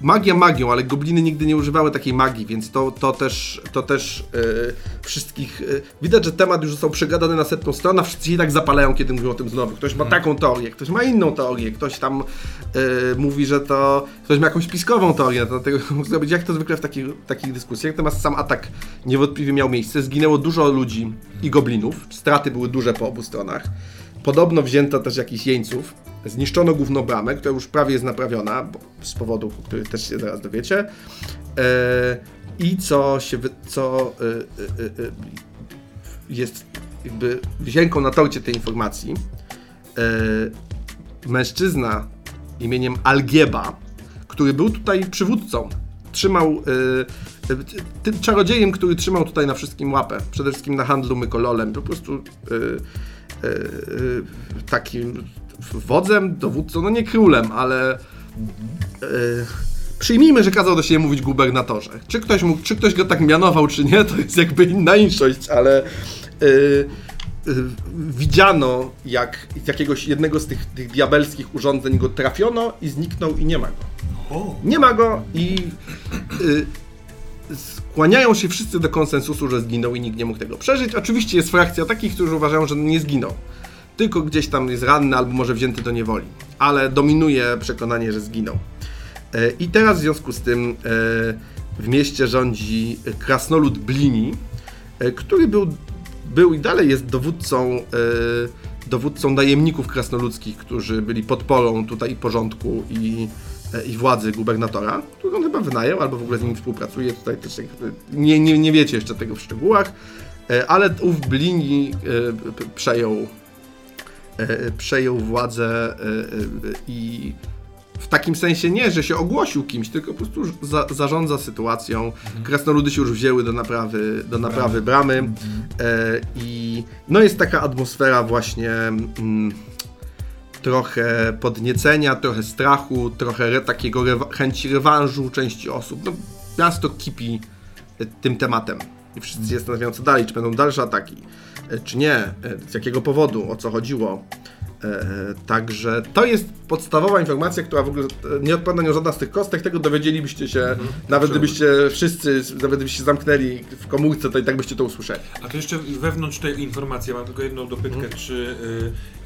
magia magią, ale gobliny nigdy nie używały takiej magii, więc to, to też, to też e, wszystkich... E, widać, że temat już został przegadany na setną stronę, a wszyscy się i tak zapalają, kiedy mówią o tym znowu. Ktoś ma taką teorię, ktoś ma inną teorię, ktoś tam e, mówi, że to... Ktoś ma jakąś spiskową teorię, dlatego mógł zrobić, jak to zwykle w takich, takich dyskusjach. Natomiast sam atak niewątpliwie miał miejsce. Zginęło dużo ludzi i goblinów. Straty były duże po obu stronach. Podobno wzięto też jakichś jeńców. Zniszczono główną bramę, która już prawie jest naprawiona, z powodu, o których też się zaraz dowiecie. E, I co się, co e, e, jest jakby wisienką na torcie tej informacji. Mężczyzna imieniem Algieba, który był tutaj przywódcą, trzymał tym czarodziejem, który trzymał tutaj na wszystkim łapę, przede wszystkim na handlu mykololem, po prostu takim wodzem, dowódcą, no nie królem, ale e, przyjmijmy, że kazał do siebie mówić gubernatorze. Czy ktoś, mógł, czy ktoś go tak mianował, czy nie, to jest jakby inna inszość, ale e, e, widziano, jak z jakiegoś jednego z tych, tych diabelskich urządzeń go trafiono i zniknął i nie ma go. Nie ma go i skłaniają się wszyscy do konsensusu, że zginął i nikt nie mógł tego przeżyć. Oczywiście jest frakcja takich, którzy uważają, że nie zginął. Tylko gdzieś tam jest ranny albo może wzięty do niewoli. Ale dominuje przekonanie, że zginął. E, I teraz w związku z tym e, w mieście rządzi krasnolud Blini, e, który był, był i dalej jest dowódcą, dowódcą najemników krasnoludzkich, którzy byli podporą tutaj porządku i, i władzy gubernatora, który on chyba wynajął albo w ogóle z nim współpracuje. Tutaj też nie, nie, nie wiecie jeszcze tego w szczegółach, e, ale ów Blini e, przejął, e, przejął władzę e, e, i w takim sensie nie, że się ogłosił kimś, tylko po prostu za, zarządza sytuacją. Krasnoludy się już wzięły do naprawy, do naprawy bramy. E, I no jest taka atmosfera właśnie mm, trochę podniecenia, trochę strachu, trochę re, takiego rewa- chęci rewanżu części osób. No, miasto kipi e, tym tematem. I wszyscy się zastanawiają, co dalej, czy będą dalsze ataki, e, czy nie, e, z jakiego powodu, o co chodziło. E, Także to jest podstawowa informacja, która w ogóle e, nie odpowiada na żadna z tych kostek, tego dowiedzielibyście się, nawet gdybyście wszyscy, nawet gdybyście zamknęli w komórce, to i tak byście to usłyszeli. A to jeszcze wewnątrz tej informacji, mam tylko jedną dopytkę, Mhm. czy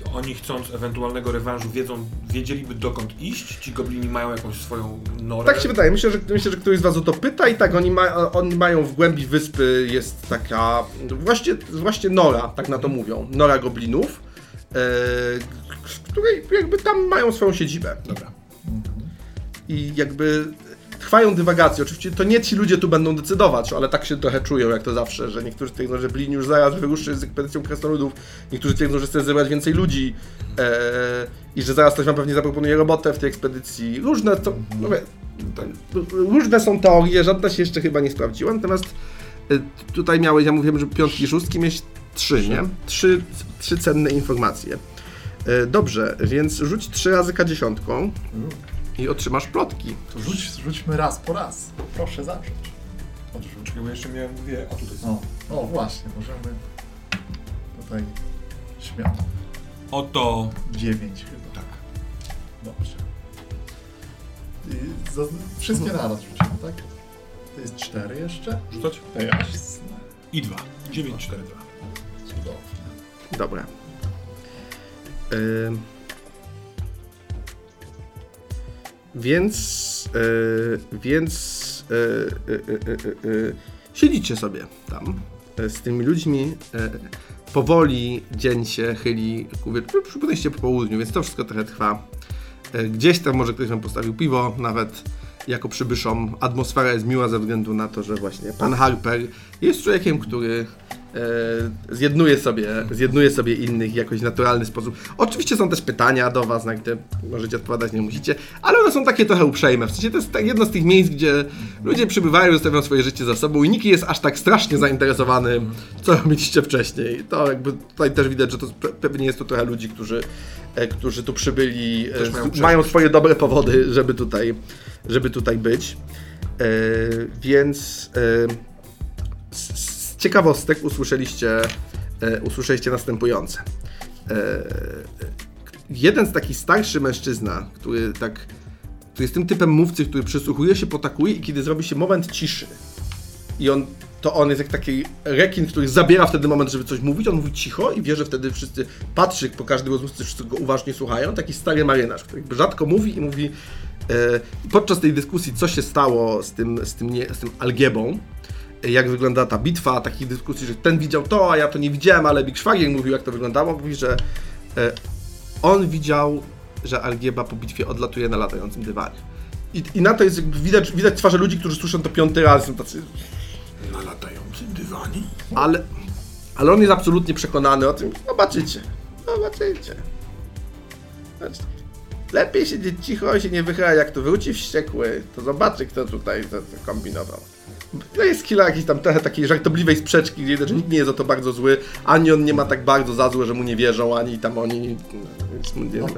y, oni chcąc ewentualnego rewanżu wiedzą, wiedzieliby dokąd iść? Ci goblini mają jakąś swoją norę? Tak się wydaje. Myślę, że, myślę, że któryś z was o to pyta i tak, oni, ma, oni mają w głębi wyspy jest taka, właśnie, właśnie nora, tak na to mówią, nora goblinów, e, której jakby tam mają swoją siedzibę. Dobra. I jakby trwają dywagacje. Oczywiście to nie ci ludzie tu będą decydować, ale tak się trochę czują, jak to zawsze, że niektórzy twierdzą, że Blin już zaraz wyruszy z ekspedycją krasnoludów, niektórzy twierdzą, że chce zebrać więcej ludzi e, i że zaraz ktoś wam pewnie zaproponuje robotę w tej ekspedycji. Różne to, no, wie, to, różne są teorie, żadna się jeszcze chyba nie sprawdziła, natomiast e, tutaj miałeś, ja mówiłem, że piątki i szóstki mieć trzy, nie? Trzy, trzy cenne informacje. E, Dobrze, więc rzuć trzy razy K10 i otrzymasz plotki. To rzuć, rzućmy raz po raz. Proszę zacząć. Odrzuć. Bo jeszcze miałem dwie, a tutaj są. O, o właśnie, możemy tutaj śmiało. Oto... Dziewięć chyba. Tak. Dobrze. I za, wszystkie naraz rzucimy, tak? To jest cztery jeszcze? Rzucać? Jasne. I dwa. 9, 4, 2. Cudownie. Dobra. Więc, yy, więc yy, yy, yy, siedzicie sobie tam z tymi ludźmi. Powoli dzień się chyli ku wieczoru. Przypomnieliście po południu, więc to wszystko trochę trwa. Gdzieś tam może ktoś wam postawił piwo, nawet jako przybyszom. Atmosfera jest miła ze względu na to, że właśnie pan Harper jest człowiekiem, który zjednuje sobie, zjednuje sobie innych w jakoś naturalny sposób. Oczywiście są też pytania do was, na które możecie odpowiadać, nie musicie, ale one są takie trochę uprzejme. W sensie to jest tak jedno z tych miejsc, gdzie ludzie przybywają, zostawiają swoje życie za sobą i nikt jest aż tak strasznie zainteresowany, co robiliście wcześniej. To jakby tutaj też widać, że to pe- pewnie jest to trochę ludzi, którzy, e, którzy tu przybyli, e, mają mają swoje dobre powody, żeby tutaj, żeby tutaj być. E, więc e, z ciekawostek usłyszeliście, e, usłyszeliście następujące. E, jeden z takich starszy mężczyzna, który tak, który jest tym typem mówcy, który przysłuchuje się, potakuje i kiedy zrobi się moment ciszy. I on, to on jest jak taki rekin, który zabiera wtedy moment, żeby coś mówić, on mówi cicho i wie, że wtedy wszyscy patrzy po każdym rozmówcy, wszyscy go uważnie słuchają, taki stary marynarz, który rzadko mówi i mówi e, podczas tej dyskusji, co się stało z tym, z tym, nie, z tym algiebą, jak wygląda ta bitwa, takich dyskusji, że ten widział to, a ja to nie widziałem, ale Big Szwagier mówił, jak to wyglądało, mówi, że e, on widział, że Algieba po bitwie odlatuje na latającym dywanie. I, I na to jest jakby widać, widać twarze ludzi, którzy słyszą to piąty raz, są tacy, Na latającym dywanie? ale, ale on jest absolutnie przekonany o tym, zobaczycie, zobaczycie. Znaczy, lepiej siedzieć cicho i się nie wychyla, jak to wróci wściekły, to zobaczy, kto tutaj to, to kombinował. No jest kilka jakiejś tam trochę takiej żartobliwej sprzeczki, gdzie że nikt nie jest o to bardzo zły, ani on nie ma tak bardzo za złe, że mu nie wierzą, ani tam oni...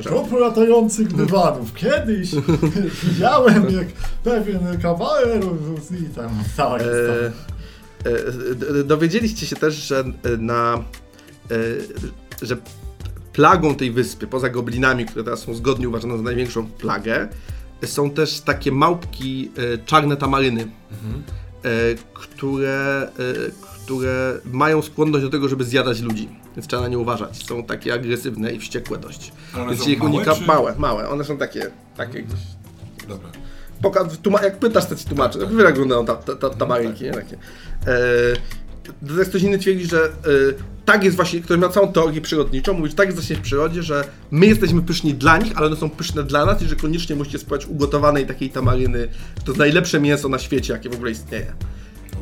Propos latających dywanów, kiedyś widziałem jak pewien kawaler i tam cała E, e, dowiedzieliście się też, że e, na e, że plagą tej wyspy, poza goblinami, które teraz są zgodnie uważane za największą plagę, są też takie małpki czarne tamaryny, e, które, e, które mają skłonność do tego, żeby zjadać ludzi. Więc trzeba na nie uważać. Są takie agresywne i wściekłe dość. Ale Więc ich małe, unika czy- małe, małe. One są takie, takie gdzieś Dobra. Poka- tuma- jak pytasz, to ci tłumaczę. Tak, wyglądają ta, ta, ta, ta nie? Takie. E, ktoś inny twierdzi, że e, tak jest właśnie, ktoś ma całą teorię przyrodniczą, mówi, że tak jest właśnie w przyrodzie, że my jesteśmy pyszni dla nich, ale one są pyszne dla nas i że koniecznie musicie spróbować ugotowanej takiej tamaryny. To jest najlepsze mięso na świecie, jakie w ogóle istnieje.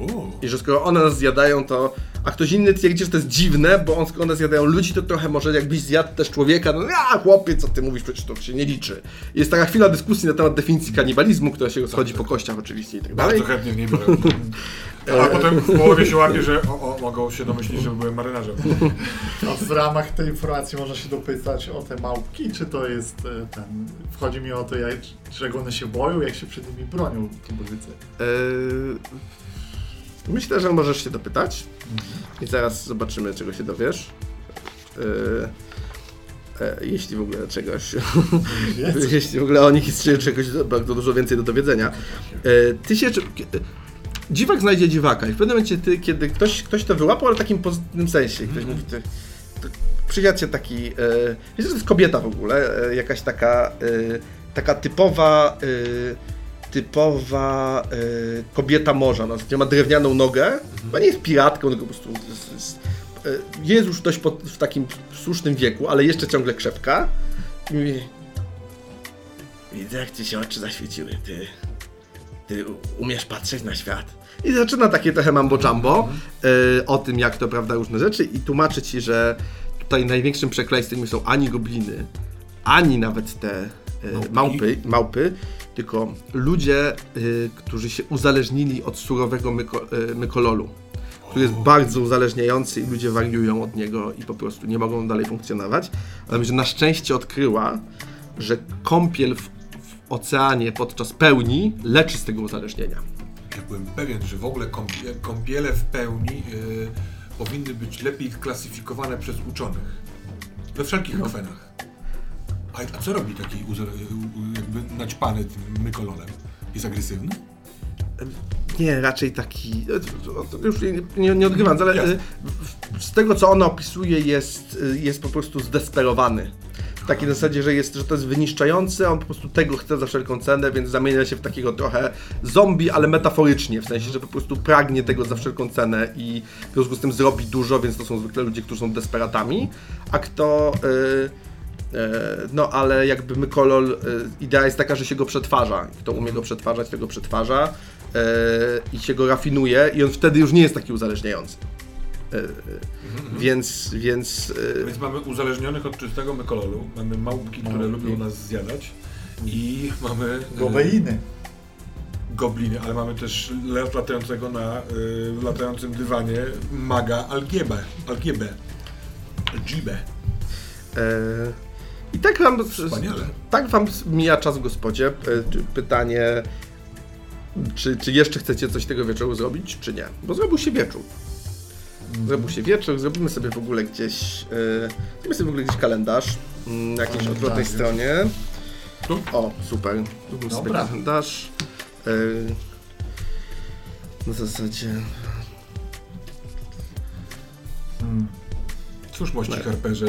O, I że skoro one nas zjadają, to. A ktoś inny twierdzi, że to jest dziwne, bo on skoro one zjadają ludzi, to trochę może jakbyś zjadł też człowieka. No a chłopie, co ty mówisz, przecież to się nie liczy. Jest taka chwila dyskusji na temat definicji kanibalizmu, która się rozchodzi po kościach oczywiście i tak dalej. bardzo chętnie w niej byłem. A potem w połowie się łapie, że o, o, mogą się domyślić, że byłem marynarzem. A w ramach tej informacji można się dopytać o te małpki, czy to jest e, ten... Wchodzi mi o to, jak, czego one się boją, jak się przed nimi bronią. Eee, myślę, że możesz się dopytać i zaraz zobaczymy, czego się dowiesz. E, jeśli w ogóle czegoś, jeśli w ogóle o nich jest czegoś bardzo dużo więcej do dowiedzenia. E, ty się, dziwak znajdzie dziwaka i w pewnym momencie ty, kiedy ktoś, ktoś to wyłapał, ale w takim pozytywnym sensie, ktoś mówi, ty, to przyjadł się taki, wiesz, że to jest kobieta w ogóle, e, jakaś taka, e, taka typowa, e, typowa kobieta morza, no, ma drewnianą nogę, ona nie jest piratką, tylko po prostu jest, jest, jest już dość pod, w takim słusznym wieku, ale jeszcze ciągle krzepka. I mówi, widzę jak ci się oczy zaświeciły, ty, ty umiesz patrzeć na świat. I zaczyna takie trochę mambo jumbo e, o tym, jak to prawda różne rzeczy i tłumaczy ci, że tutaj największym przekleństwem nie są ani gobliny, ani nawet te Małpki. małpy, małpy, tylko ludzie, e, którzy się uzależnili od surowego myko, mykololu, który jest bardzo uzależniający i ludzie wariują od niego i po prostu nie mogą dalej funkcjonować. Ale że na szczęście odkryła, że kąpiel w oceanie podczas pełni leczy z tego uzależnienia. Ja byłem pewien, że w ogóle kąpie, kąpiele w pełni y, powinny być lepiej klasyfikowane przez uczonych. We wszelkich kwenach. A, a co robi taki u- jakby naćpany tym mykololem? Jest agresywny? Nie, raczej taki. e, Już nie, nie, odgrywam, ale Jasne. e, z tego co ona opisuje, jest, e, jest po prostu zdesperowany. Takiej zasadzie, że, jest, że to jest wyniszczające, on po prostu tego chce za wszelką cenę, więc zamienia się w takiego trochę zombie, ale metaforycznie, w sensie, że po prostu pragnie tego za wszelką cenę i w związku z tym zrobi dużo, więc to są zwykle ludzie, którzy są desperatami. A kto. e, no ale jakby Mykolol, e, idea jest taka, że się go przetwarza. Kto umie go przetwarzać, tego przetwarza e, i się go rafinuje i on wtedy już nie jest taki uzależniający. E, więc, więc... e, Więc mamy uzależnionych od czystego mykololu, mamy małpki, które Małpki. lubią nas zjadać i mamy e, Gobeiny. gobliny, ale mamy też latającego na y, latającym dywanie maga Algiebę. Algiebę. Algibę. e, I tak wam, Wspaniale. tak wam mija czas w gospodzie. Pytanie, czy, czy jeszcze chcecie coś tego wieczoru zrobić, czy nie? Bo zrobił się wieczór. Zrobił się wieczór, zrobimy sobie w ogóle gdzieś, e, zrobimy sobie w ogóle gdzieś kalendarz mm, na jakiejś Kalendarz odwrotnej stronie. Tu? O, super. Zróbmy sobie Dobra. kalendarz. E, na zasadzie... Hmm. Cóż, mości Tak. harperze,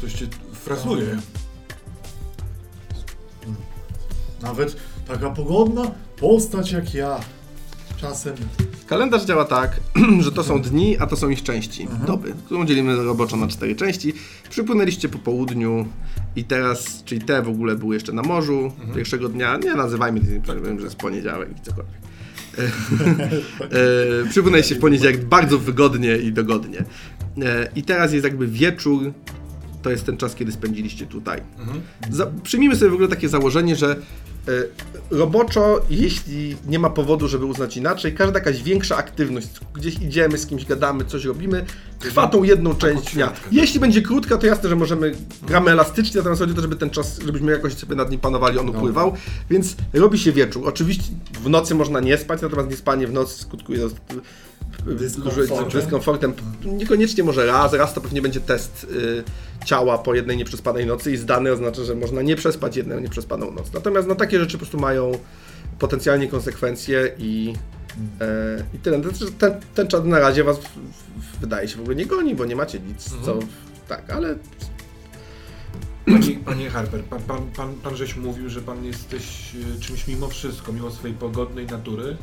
coś cię frasuje. Nawet taka pogodna postać jak ja. Czasem Kalendarz działa tak, że to są dni, a to są ich części. Doby, którą dzielimy roboczo na cztery części. Przypłynęliście po południu i teraz, czyli te w ogóle były jeszcze na morzu pierwszego dnia. Nie nazywajmy, nie wiem, że jest poniedziałek i cokolwiek. e, przypłynęliście w poniedziałek bardzo wygodnie i dogodnie. E, I teraz jest jakby wieczór, to jest ten czas, kiedy spędziliście tutaj. Za, przyjmijmy sobie w ogóle takie założenie, że e, roboczo, jeśli nie ma powodu, żeby uznać inaczej, każda jakaś większa aktywność, gdzieś idziemy, z kimś gadamy, coś robimy, trwa tą jedną część dnia. ćwiartkę. Jeśli będzie krótka, to jasne, że możemy, gramy elastycznie, natomiast chodzi o to, żeby ten czas, żebyśmy jakoś sobie nad nim panowali, on upływał, więc robi się wieczór. Oczywiście w nocy można nie spać, natomiast niespanie w nocy skutkuje roz- Dyskomfortem. Niekoniecznie może raz, raz to pewnie będzie test y, ciała po jednej nieprzespanej nocy i zdany oznacza, że można nie przespać jedną nieprzespaną noc. Natomiast no, takie rzeczy po prostu mają potencjalnie konsekwencje i, e, i tyle. Znaczy, Ten, ten na razie was w, w, wydaje się w ogóle nie goni, bo nie macie nic, co... Tak, ale Panie, panie Harper, pan, pan, pan, pan żeś mówił, że pan jesteś e, czymś mimo wszystko, mimo swojej pogodnej natury.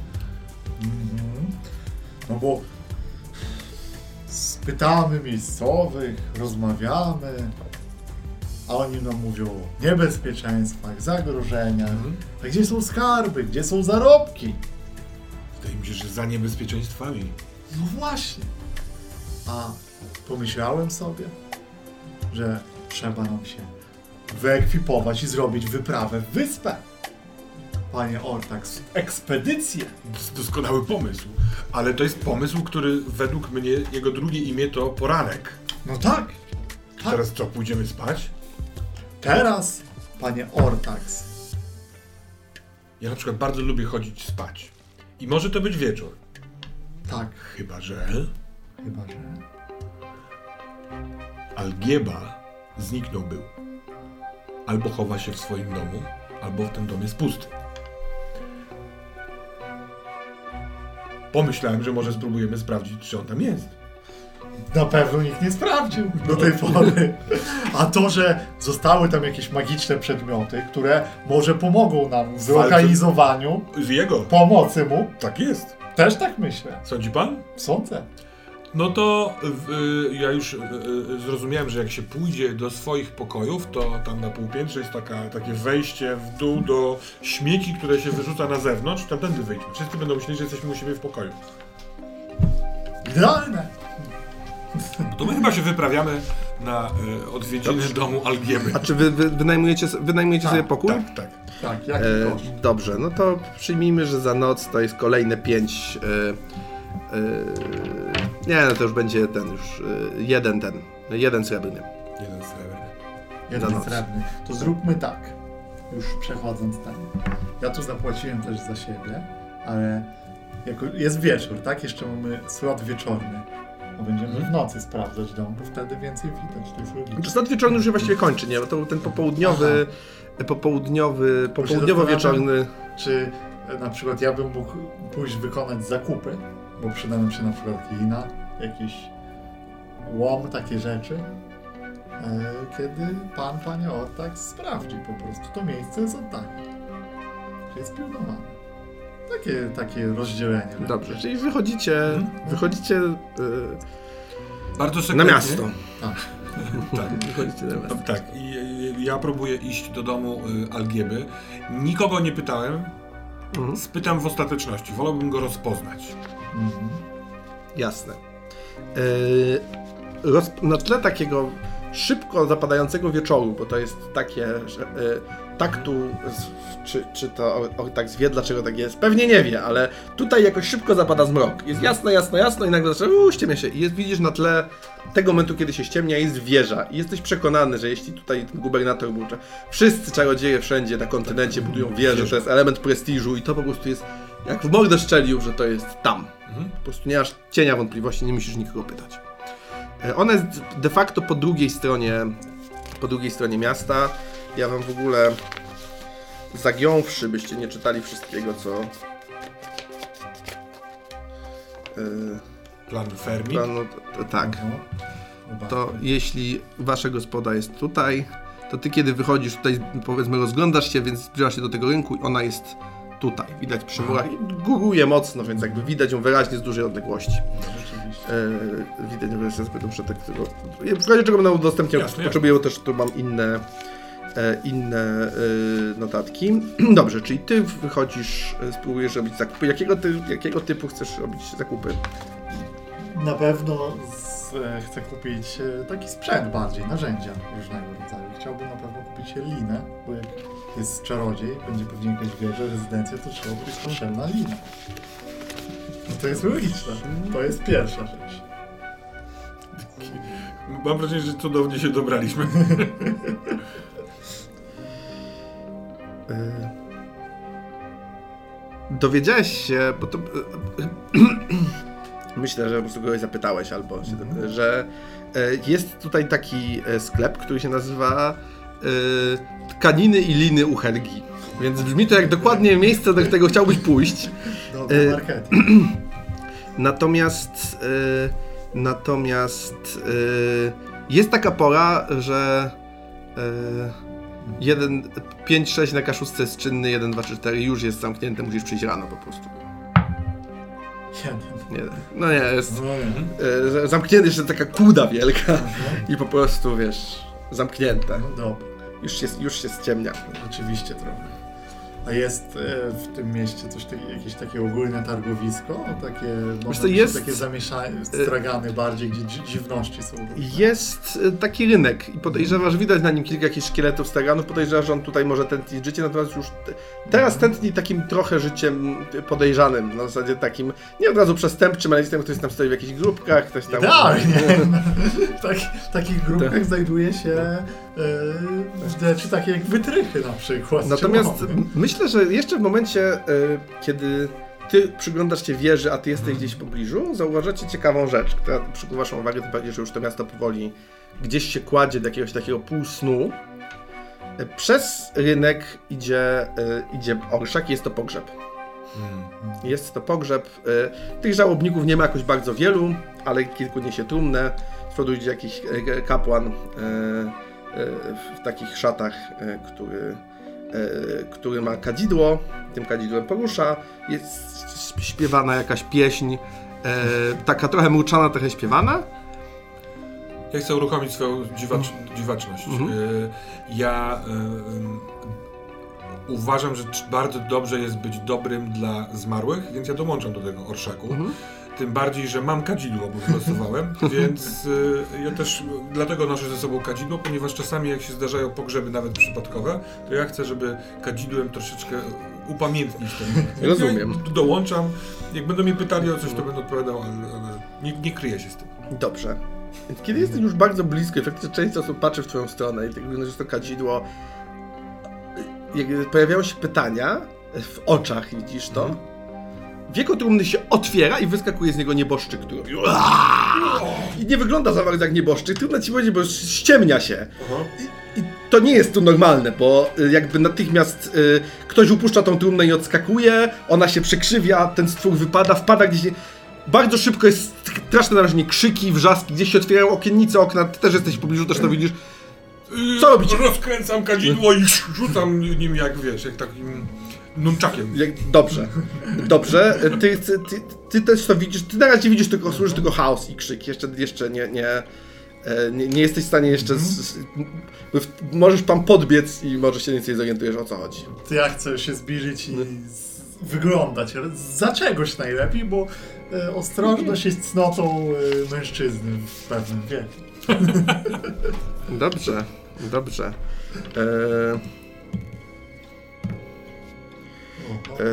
Bo spytamy miejscowych, rozmawiamy, a oni nam mówią o niebezpieczeństwach, zagrożeniach. Mhm. A gdzie są skarby? Gdzie są zarobki? Wydaje mi się, że za niebezpieczeństwami. No właśnie. A pomyślałem sobie, że trzeba nam się wyekwipować i zrobić wyprawę w wyspę. Panie Ortax, ekspedycję. Dos- Doskonały pomysł. Ale to jest pomysł, który według mnie, jego drugie imię to poranek. No tak. tak. Teraz co, pójdziemy spać? Teraz, panie Ortax, Ja na przykład bardzo lubię chodzić spać. I może to być wieczór. tak, Chyba, że chyba że. Algieba zniknął był. Albo chowa się w swoim domu, albo w ten dom jest pusty. Pomyślałem, że może spróbujemy sprawdzić, czy on tam jest. Na pewno nikt nie sprawdził do tej pory. A to, że zostały tam jakieś magiczne przedmioty, które może pomogą nam w zlokalizowaniu Z jego. pomocy mu, Tak jest. też tak myślę. Sądzi pan? Sądzę. No to y, ja już y, y, zrozumiałem, że jak się pójdzie do swoich pokojów, to tam na półpiętrze jest taka, takie wejście w dół do śmieci, które się wyrzuca na zewnątrz. Tamtędy wyjdźmy. Wszyscy będą myśleli, że jesteśmy u siebie w pokoju. Idealne. To my chyba się wyprawiamy na y, odwiedziny Dobrze. domu Algieby. A czy wy, wy wynajmujecie, wynajmujecie Tak, sobie pokój? Tak, tak. Tak, jaki E, koszt? dobrze, no to przyjmijmy, że za noc to jest kolejne pięć. E, nie, no to już będzie ten, już e, jeden ten, jeden srebrny. Jeden srebrny. Jeden srebrny. To zróbmy tak. Już przechodząc tam. Ja tu zapłaciłem też za siebie, ale jako jest wieczór, tak? Jeszcze mamy slot wieczorny. A będziemy w nocy sprawdzać dom, bo wtedy więcej widać. To jest logiczne. Znaczy, Stan wieczorny już się właściwie kończy, nie? Bo to był ten popołudniowy, popołudniowy, popołudniowo-wieczorny. Czy e, na przykład ja bym mógł pójść wykonać zakupy, bo przyda nam się na przykład kina, jakiś łom, takie rzeczy, e, kiedy pan, panie Ortak sprawdzi po prostu. To miejsce jest oddane. Czy jest pilnowane. Takie, takie rozdzielenie. Dobrze, czyli wychodzicie, wychodzicie e, Bardzo na sekretnie. miasto. Tak. Tak. Wychodzicie na miasto. Tak, i i ja próbuję iść do domu y, Algieby. Nikogo nie pytałem, Mhm. spytam w ostateczności. Wolałbym go rozpoznać. Mhm. Jasne. Yy, roz, na tle takiego szybko zapadającego wieczoru, bo to jest takie, że yy, tak tu, czy, czy to tak wie, dlaczego tak jest, pewnie nie wie, ale tutaj jakoś szybko zapada zmrok. Jest jasno, jasno, jasno i nagle zaczyna, uuu, ściemnia się. I jest, widzisz na tle tego momentu, kiedy się ściemnia, jest wieża. I jesteś przekonany, że jeśli tutaj gubernator był, że wszyscy czarodzieje wszędzie na kontynencie budują wieże, to jest element prestiżu i to po prostu jest, jak w mordę szczelił, że to jest tam. Po prostu nie masz cienia wątpliwości, nie musisz nikogo pytać. E, Ona jest de facto po drugiej stronie, po drugiej stronie miasta. Ja wam w ogóle zagiąwszy, byście nie czytali wszystkiego, co yy, Plan Fermi. planu, to, tak. No. To jeśli wasza gospoda jest tutaj, to ty kiedy wychodzisz tutaj, powiedzmy rozglądasz się, więc zbliżasz się do tego rynku i ona jest tutaj. Widać przy murach i góruje mocno, więc jakby widać ją wyraźnie z dużej odległości. E, widać, że jest zbyt muszę tak tego. W razie czego będę udostępniał, Jasne, potrzebuję też, tu mam inne, e, inne e, notatki. Dobrze, czyli ty wychodzisz, spróbujesz robić zakupy. Jakiego, ty, jakiego typu chcesz robić zakupy? Na pewno z, chcę kupić taki sprzęt bardziej, narzędzia różnego rodzaju. Chciałbym na pewno kupić linę, bo jak jest czarodziej, będzie pewnie jakaś wieża, rezydencja, to trzeba być potrzebna lina. No to jest logiczne. To jest pierwsza rzecz. Mam wrażenie, że cudownie się dobraliśmy. E, Dowiedziałeś się, bo to. e, Myślę, że po prostu kogoś zapytałeś albo się, że e, jest tutaj taki sklep, który się nazywa Tkaniny i liny u Helgi. Więc brzmi to jak dokładnie miejsce, do którego chciałbyś pójść. Dobry marketing. Natomiast e, natomiast e, jest taka pora, że e, jeden 5-6 na kaszustce jest czynny, 1, 2, 3, 4 już jest zamknięty, musisz przyjść rano po prostu. Jeden. Nie, no nie, jest No, e, zamknięty jeszcze taka kuda wielka i po prostu wiesz, zamknięte. no dobra. Już się, już się ściemnia. Rzeczywiście trochę. A jest e, w tym mieście coś takiego, jakieś takie ogólne targowisko? Takie, może jest- takie zamieszanie, stragany bardziej, gdzie dzi- dziwności są. Jest e, taki rynek i podejrzewasz, widać na nim kilka jakichś szkieletów straganów, podejrzewasz, że on tutaj może tętnić życie, natomiast już te, teraz tętni takim trochę życiem podejrzanym, na zasadzie takim, nie od razu przestępczym, ale jestem, ktoś tam stoi w jakichś grupkach, ktoś tam... Idealnie! w tak, takich grupach znajduje się rzeczy takie jak wytrychy na przykład. Natomiast myślę, że jeszcze w momencie, e, kiedy ty przyglądasz się wieży, a ty jesteś gdzieś w pobliżu, zauważacie ciekawą rzecz, która przykuwa waszą uwagę, tym bardziej, że już to miasto powoli gdzieś się kładzie do jakiegoś takiego półsnu. E, Przez rynek idzie, e, idzie orszak i jest to pogrzeb. Jest to pogrzeb. e, Tych żałobników nie ma jakoś bardzo wielu, ale kilku niesie trumnę. Z przodu idzie jakiś e, kapłan e, e, w takich szatach, e, który, e, który ma kadzidło. Tym kadzidłem porusza. Jest śpiewana jakaś pieśń. e, Taka trochę mruczana, trochę śpiewana. Ja chcę uruchomić swoją dziwacz, dziwaczność. Mhm. Ja uważam, że bardzo dobrze jest być dobrym dla zmarłych, więc ja dołączam do tego orszaku. Mhm. Tym bardziej, że mam kadzidło, bo wylosowałem, więc y, ja też y, dlatego noszę ze sobą kadzidło, ponieważ czasami jak się zdarzają pogrzeby nawet przypadkowe, to ja chcę, żeby kadzidłem troszeczkę upamiętnić ten moment. Rozumiem. Ja dołączam, jak będą mnie pytali o coś, to będę odpowiadał, ale, ale nie, nie kryję się z tym. Dobrze. Więc kiedy jesteś już bardzo blisko i faktycznie część osób patrzy w twoją stronę i tak wygląda, że jest to kadzidło, jak pojawiają się pytania w oczach, widzisz to, wieko trumny się otwiera i wyskakuje z niego nieboszczyk, który! I nie wygląda za bardzo jak nieboszczyk, trudno ci powiedzieć, bo ściemnia się. I, I to nie jest tu normalne, bo y, jakby natychmiast y, ktoś upuszcza tą trumnę i odskakuje, ona się przekrzywia, ten stwór wypada, wpada gdzieś. Bardzo szybko jest straszne narażenie, krzyki, wrzaski, gdzieś się otwierają okiennice, okna, ty też jesteś w pobliżu, też to widzisz. Co robicie? Rozkręcam kadzidło i rzucam nim jak wiesz, jak takim nunczakiem. Jak, dobrze, dobrze. Ty, ty, ty, ty też to widzisz, ty na razie widzisz tylko, słyszysz tylko chaos i krzyk, jeszcze, jeszcze nie, nie, e, nie, nie jesteś w stanie jeszcze, z, z, w- możesz tam podbiec i może się więcej zorientujesz o co chodzi. To ja chcę się zbliżyć i z, wyglądać za czegoś najlepiej, bo e, ostrożność jest cnotą e, mężczyzny w pewnym wieku. Dobrze, dobrze. E, to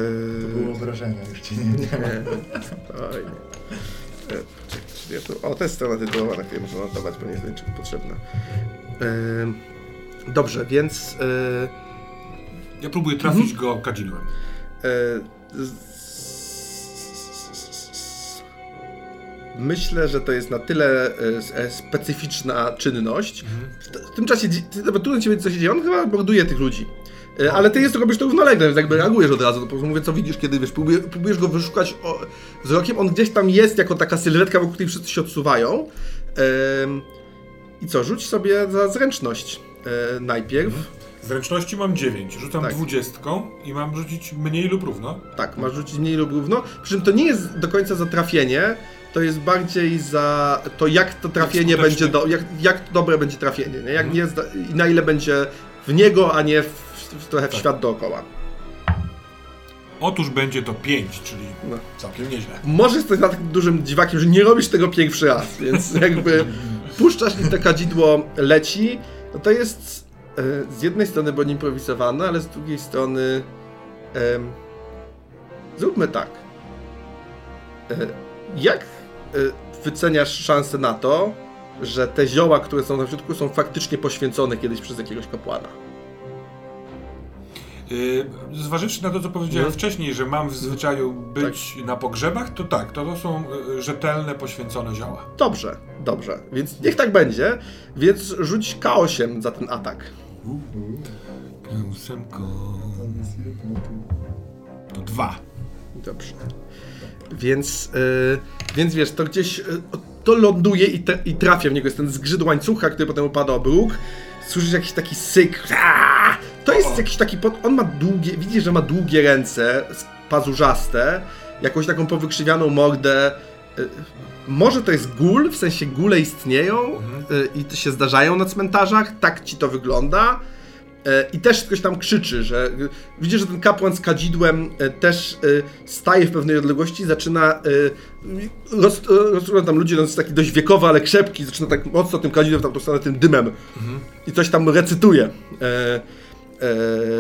było wrażenie, już ci nie, nie ma. nie. Oj. E, czekaj, czy ja tu, o, to jest strona tytułowa, na której można notować, bo nie jest niczym potrzebna. E, dobrze, więc... E, Ja próbuję trafić go kadzidłem. E, Myślę, że to jest na tyle e, e, specyficzna czynność. W, t- w tym czasie, nawet trudno ci wiedzieć, co się dzieje. On chyba morduje tych ludzi. E, Ale ty jest, robisz to równolegle, więc jakby reagujesz od razu. Po prostu mówię, co widzisz, kiedy wiesz, próbujesz, próbujesz go wyszukać o, wzrokiem. On gdzieś tam jest jako taka sylwetka, wokół której wszyscy się odsuwają. I co, rzuć sobie za zręczność e, najpierw. Zręczności mam 9, rzucam Tak. dwudziestką i mam rzucić mniej lub równo. Tak, masz rzucić mniej lub równo. Przy czym to nie jest do końca za trafienie, to jest bardziej za to, jak to trafienie skuteczne. będzie, do, jak, jak dobre będzie trafienie, nie? Jak Mhm. nie jest, i na ile będzie w niego, a nie w, trochę w Tak. świat dookoła. Otóż będzie to 5, czyli No. całkiem nieźle. Może jesteś na takim dużym dziwakiem, że nie robisz tego pierwszy raz, więc jakby puszczasz i to kadzidło leci, no to jest e, z jednej strony bądź improwisowane, ale z drugiej strony em, zróbmy tak. E, jak e, wyceniasz szansę na to, że te zioła, które są na środku, są faktycznie poświęcone kiedyś przez jakiegoś kapłana? Yy, zważywszy na to, co powiedziałem Mhm. wcześniej, że mam w zwyczaju być na pogrzebach, to tak, to, to są y, rzetelne, poświęcone zioła. Dobrze, dobrze, więc niech tak będzie, więc rzuć K8 za ten atak. Ósemko. To dwa. Dobrze. Więc, y, więc wiesz, to gdzieś y, to ląduje i, te, i trafia w niego. Jest ten zgrzyt łańcucha, który potem upada o bruk. Słyszysz jakiś taki syk. To jest jakiś taki. Pod... On ma długie. Widzisz, że ma długie ręce, pazurzaste, jakąś taką powykrzywianą mordę. Y, Może to jest gól, w sensie góle istnieją y, i to się zdarzają na cmentarzach, tak ci to wygląda. E, I też ktoś tam krzyczy, że y, widzisz, że ten kapłan z kadzidłem e, też staje w pewnej odległości, zaczyna roz, tam ludzie, no jest taki dość wiekowy, ale krzepki, zaczyna tak mocno tym kadzidłem w tamtą stronę, tym dymem i coś tam recytuje e, e,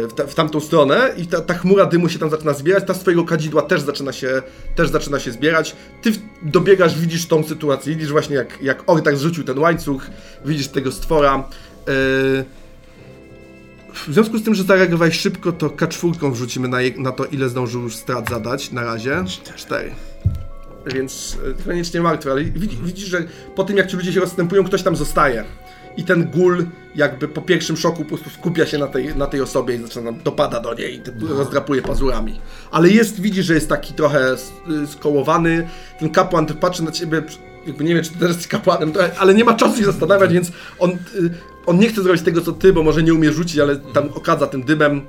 w, ta, w tamtą stronę i ta, ta chmura dymu się tam zaczyna zbierać, ta z twojego kadzidła też zaczyna się, też zaczyna się zbierać. Ty dobiegasz, widzisz tą sytuację, widzisz właśnie jak, jak Ortak zrzucił ten łańcuch, widzisz tego stwora. E, w związku z tym, że zareagowałeś szybko, to K4 wrzucimy na, je- na to, ile zdążył już strat zadać na razie. Cztery. Więc e, koniecznie martwy, ale widzi, widzisz, że po tym jak ci ludzie się rozstępują, ktoś tam zostaje. I ten gól jakby po pierwszym szoku po prostu skupia się na tej, na tej osobie i zaczyna dopada do niej i ty- rozdrapuje pazurami. Ale jest, widzisz, że jest taki trochę y, skołowany. Ten kapłan patrzy na ciebie, jakby nie wiem, czy ty też jesteś kapłanem, ale nie ma czasu się zastanawiać, więc on, y, on nie chce zrobić tego, co ty, bo może nie umie rzucić, ale tam okadza tym dymem.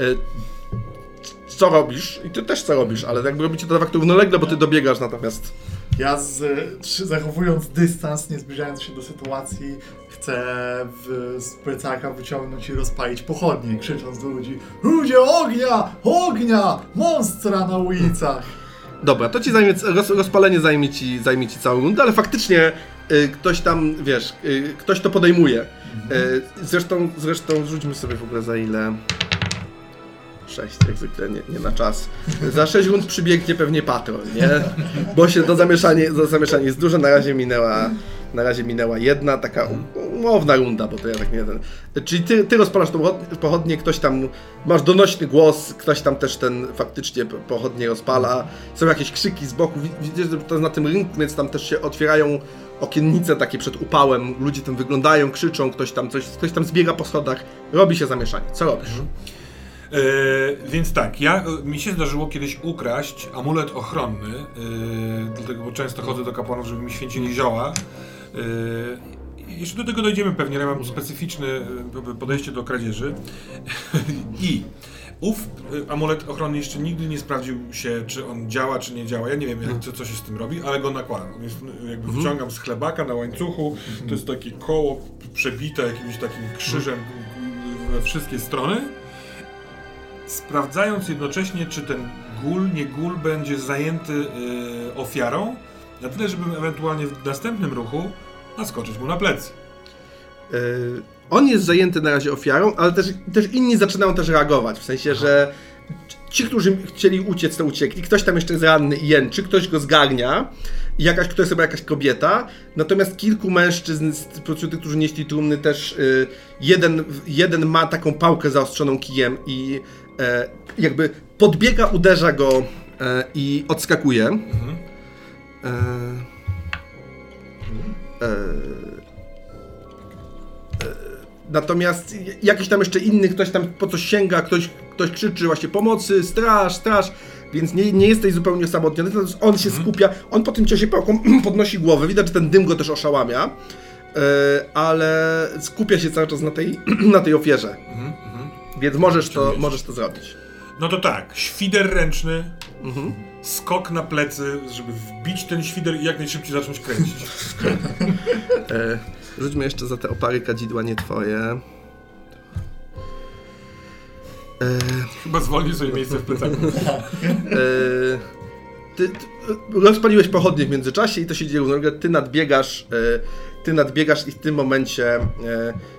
Y, co robisz? I ty też co robisz, ale jakby robicie to de facto równolegle, bo ty dobiegasz natomiast. Ja z, zachowując dystans, nie zbliżając się do sytuacji, chcę w, z plecaka wyciągnąć i rozpalić pochodnie, krzycząc do ludzi Ludzie, ognia! Ognia! Monstra na ulicach! Dobra, to ci zajmie, roz, rozpalenie zajmie ci, zajmie ci całą rundę, ale faktycznie y, ktoś tam, wiesz, y, ktoś to podejmuje. Y, zresztą, zresztą rzućmy sobie w ogóle za ile... 6, jak zwykle, nie, nie na czas. Za 6 rund przybiegnie pewnie patrol, nie? Bo się to zamieszanie, to zamieszanie jest duże, na razie minęła, na razie minęła jedna taka umowna runda, bo to ja tak nie ten. Czyli ty, ty rozpalasz tą pochodnię- ktoś tam, masz donośny głos, ktoś tam też ten faktycznie po- pochodnie rozpala, są jakieś krzyki z boku, Wi- widzisz, że to jest na tym rynku, więc tam też się otwierają okiennice takie przed upałem, ludzie tam wyglądają, krzyczą, ktoś tam coś, ktoś tam zbiega po schodach, robi się zamieszanie. Co robisz? E, więc tak, ja, mi się zdarzyło kiedyś ukraść amulet ochronny, e, dlatego, bo często chodzę do kapłanów, żeby mi święcili zioła. I jeszcze do tego dojdziemy pewnie, ale mam specyficzne e, podejście do kradzieży. I ów e, amulet ochronny jeszcze nigdy nie sprawdził się, czy on działa, czy nie działa. Ja nie wiem, jak, co, co się z tym robi, ale go nakładam. On Jest, e, jakby wciągam z chlebaka na łańcuchu, to jest takie koło przebite jakimś takim krzyżem we wszystkie strony sprawdzając jednocześnie, czy ten gul, nie gul będzie zajęty y, ofiarą, na tyle, żebym ewentualnie w następnym ruchu naskoczyć mu na plecy. E, on jest zajęty na razie ofiarą, ale też, też inni zaczynają też reagować. W sensie, że ci, którzy chcieli uciec, to uciekli. Ktoś tam jeszcze jest ranny i jęczy, ktoś go zgarnia. Jakaś, to jest chyba jakaś kobieta. Natomiast kilku mężczyzn, spośród tych, którzy nieśli trumny, też y, jeden, jeden ma taką pałkę zaostrzoną kijem i e, jakby podbiega, uderza go e, i odskakuje. Mhm. E, e, Natomiast jakiś tam jeszcze inny, ktoś tam po coś sięga, ktoś, ktoś krzyczy właśnie pomocy, straż, straż, więc nie, nie jesteś zupełnie osamotniony, on się skupia, on po tym ciosie pałką podnosi głowę, widać, że ten dym go też oszałamia, e, ale skupia się cały czas na tej, na tej ofierze, Mhm, mhm. więc możesz to, możesz to zrobić. No to tak, świder ręczny, Mhm. skok na plecy, żeby wbić ten świder i jak najszybciej zacząć kręcić. Rzućmy jeszcze za te opary kadzidła nie twoje. E, Chyba zwolnił sobie miejsce w plecaku. E, ty, ty rozpaliłeś pochodnie w międzyczasie i to się dzieje równolegle. Ty nadbiegasz, e, ty nadbiegasz i w tym momencie, e,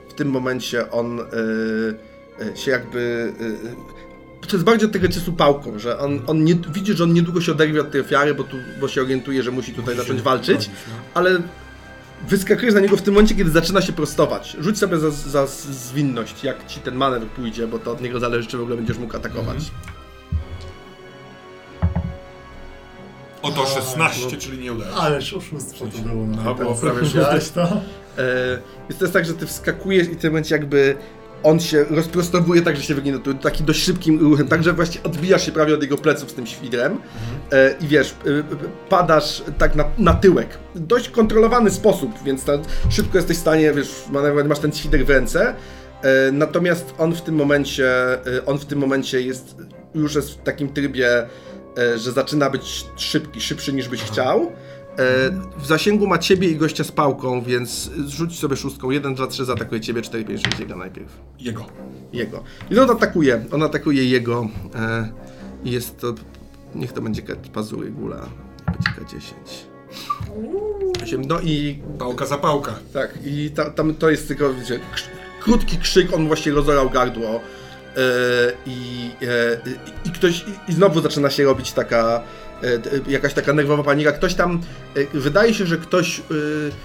w tym momencie on e, się jakby. to jest bardziej od tego ciosu pałką, że on, on nie, widzi, że on niedługo się oderwie od tej ofiary, bo, tu, bo się orientuje, że musi tutaj zacząć walczyć, ale wyskakujesz na niego w tym momencie, kiedy zaczyna się prostować. Rzuć sobie za, za zwinność, jak ci ten manewr pójdzie, bo to od niego zależy, czy w ogóle będziesz mógł atakować. Oto 16, czyli nie udaje. się. Ależ oszustwo to było. No, No, było prawie powiedziałeś to. E, Więc to jest tak, że ty wskakujesz i w tym momencie jakby on się rozprostowuje tak, że się wygnie to taki dość szybkim ruchem, tak, że właśnie odbijasz się prawie od jego pleców z tym świdrem e, i wiesz, e, padasz tak na, na tyłek. Dość kontrolowany sposób, więc szybko jesteś w stanie, wiesz, masz ten świder w ręce. E, Natomiast on w tym momencie, on w tym momencie jest, już jest w takim trybie, że zaczyna być szybki, szybszy niż byś chciał. E, W zasięgu ma ciebie i gościa z pałką, więc rzuć sobie szóstką. 1, 2, 3 zaatakuje ciebie, 4, 5, 6 jego najpierw. Jego. Jego. I on atakuje, on atakuje jego. E, i jest to, niech to będzie pazury gula, będzie K10. Osiem. No i Pałka za pałka. tak, i ta, tam to jest tylko, wiecie, krótki krzyk, on właśnie rozorał gardło. E, i, i, I ktoś, i, i znowu zaczyna się robić taka, jakaś taka nerwowa panika. Ktoś tam, e, wydaje się, że ktoś e,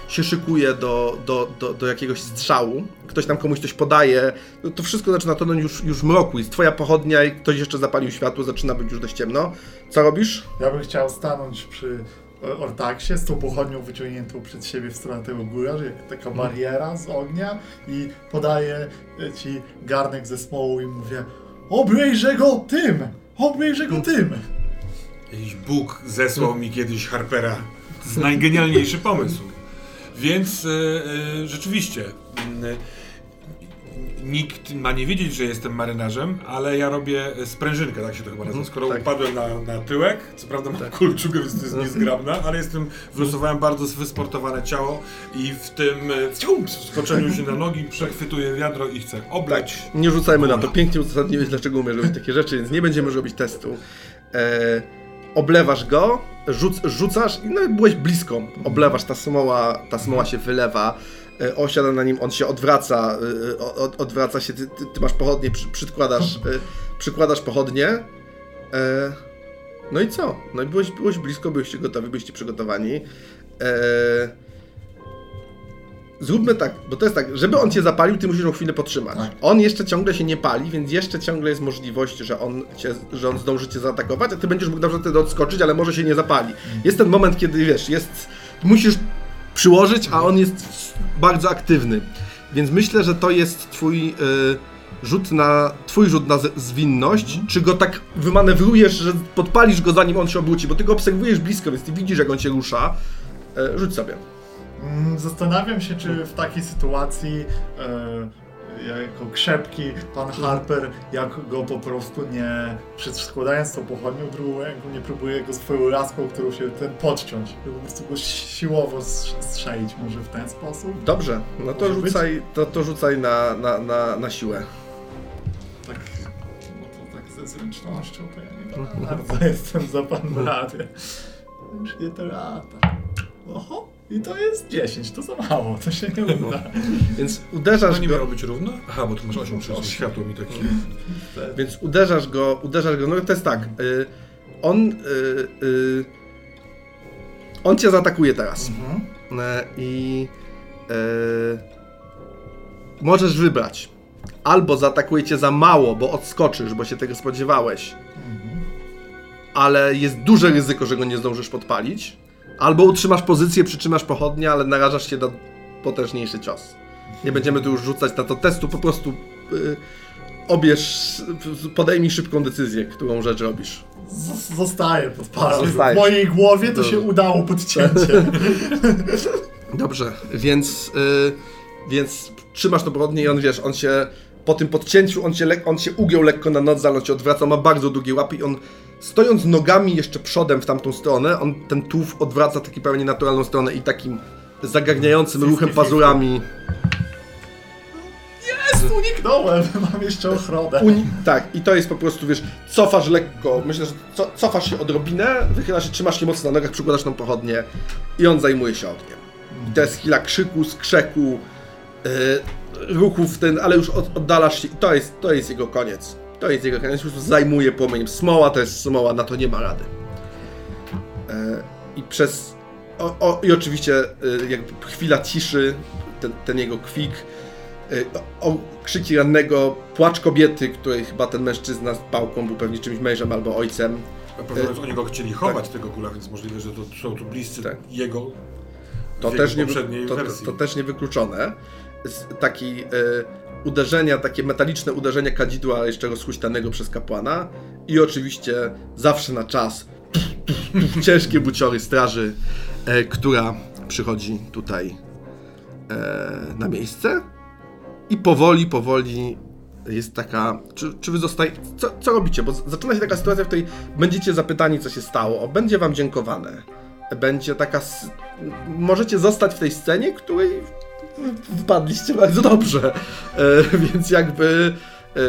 się szykuje do, do, do, do jakiegoś strzału. Ktoś tam komuś coś podaje. No, to wszystko zaczyna tonąć już, już w mroku. Jest twoja pochodnia i ktoś jeszcze zapalił światło, zaczyna być już dość ciemno. Co robisz? Ja bym chciał stanąć przy e, Ortaksie z tą pochodnią wyciągniętą przed siebie w stronę tego góra, jak taka bariera z ognia i podaję e, ci garnek ze smołą i mówię obejrzę go tym! Obejrzę go tym! Jakiś Bóg zesłał mi kiedyś Harpera. To jest najgenialniejszy pomysł. Więc e, e, rzeczywiście mm, nikt ma nie wiedzieć, że jestem marynarzem, ale ja robię sprężynkę, tak się to chyba nazywa. Skoro tak. upadłem na, na tyłek, co prawda mam kulczugę, więc to jest niezgrabna, ale jestem, wylosowałem bardzo wysportowane ciało i w tym e, skoczeniu się na nogi przechwytuję wiadro i chcę oblać. Nie rzucajmy na to. Pięknie uzasadniłeś, dlaczego umiesz robić takie rzeczy, więc nie będziemy robić testu. E, oblewasz go, rzuc, rzucasz i no, byłeś blisko. Oblewasz, ta smoła, ta smoła się wylewa. E, osiada na nim, on się odwraca, e, od, odwraca się, ty, ty, ty masz pochodnie, przy, przykładasz, e, przykładasz pochodnie. No i co? No i byłeś, byłeś blisko, byliście gotowi, byliście przygotowani. E, Zróbmy tak, bo to jest tak, żeby on cię zapalił, ty musisz ją chwilę podtrzymać. Tak. On jeszcze ciągle się nie pali, więc jeszcze ciągle jest możliwość, że on, cię, że on zdąży cię zaatakować, a ty będziesz mógł dobrze wtedy odskoczyć, ale może się nie zapali. Jest ten moment, kiedy wiesz, jest. Musisz przyłożyć, a on jest bardzo aktywny. Więc myślę, że to jest twój y, rzut na. twój rzut na zwinność. Czy go tak wymanewrujesz, że podpalisz go zanim on się obróci, bo ty go obserwujesz blisko, więc ty widzisz, jak on się rusza. Y, rzuć sobie. Mm, Zastanawiam się, czy w takiej sytuacji e, jako krzepki pan Harper, jak go po prostu nie, przed składając tą pochodnią drugą ręką, nie próbuje go swoją laską, którą się ten podciąć, po prostu go siłowo strzelić może w ten sposób. Dobrze, no to Może rzucaj, to, to rzucaj na, na, na, na siłę. Tak, no to tak ze zręcznością, to ja nie bardzo jestem za pan Bradie. Już nie to lata. Oho, i to jest 10, to za mało, to się nie uda. Więc uderzasz To nie go, miało być równo? Aha, bo tu masz 8 przez światło mi taki... więc uderzasz go, uderzasz go, no to jest tak, y, on, y, y, on cię zaatakuje teraz. Mhm. E, I e, możesz wybrać. Albo zaatakuje cię za mało, bo odskoczysz, bo się tego spodziewałeś, Mhm. ale jest duże ryzyko, że go nie zdążysz podpalić. Albo utrzymasz pozycję, przytrzymasz pochodnie, ale narażasz się na potężniejszy cios. Nie będziemy tu już rzucać na to testu, po prostu y, obierz, podejmij szybką decyzję, którą rzecz robisz. Z- Zostaję pod parą. W mojej głowie to Dobrze. się udało podcięcie. Dobrze, więc, y, więc trzymasz to pochodnie i on wiesz, on się po tym podcięciu, on się, on się ugiął lekko na noc, on się odwraca, ma bardzo długie łapy i on stojąc nogami jeszcze przodem w tamtą stronę, on ten tułów odwraca taki pełni naturalną stronę i takim zagarniającym ruchem pazurami. Jest, uniknąłem, mam jeszcze ochronę. Uni- tak, i to jest po prostu, wiesz, cofasz lekko, myślę, że co, cofasz się odrobinę, wychylasz się, trzymasz się mocno na nogach, przykładasz tą pochodnię i on zajmuje się ogniem. I to jest chwila krzyku, skrzeku, yy, ruchów ten, ale już od, oddalasz się i to jest, to jest jego koniec. To jest jego koniec, po prostu zajmuje płomień. Smoła to jest smoła, na to nie ma rady. Yy, I przez... O, o, I oczywiście yy, jakby chwila ciszy, ten, ten jego kwik, yy, o, o, krzyki rannego, płacz kobiety, której chyba ten mężczyzna z pałką był pewnie czymś mężem albo ojcem. A prawdopodobnie oni go chcieli chować, tego kula, więc możliwe, że to są tu bliscy Tak. jego To też, nie, to, to, to też niewykluczone. Taki e, uderzenia, takie metaliczne uderzenia kadzidła jeszcze rozhuśtanego przez kapłana i oczywiście zawsze na czas ciężkie buciory straży, e, która przychodzi tutaj e, na miejsce i powoli, powoli jest taka, czy, czy wy zostaje, co, co robicie, bo zaczyna się taka sytuacja, w której będziecie zapytani, co się stało, będzie wam dziękowane, będzie taka, możecie zostać w tej scenie, której wpadliście bardzo dobrze, e, więc jakby, e,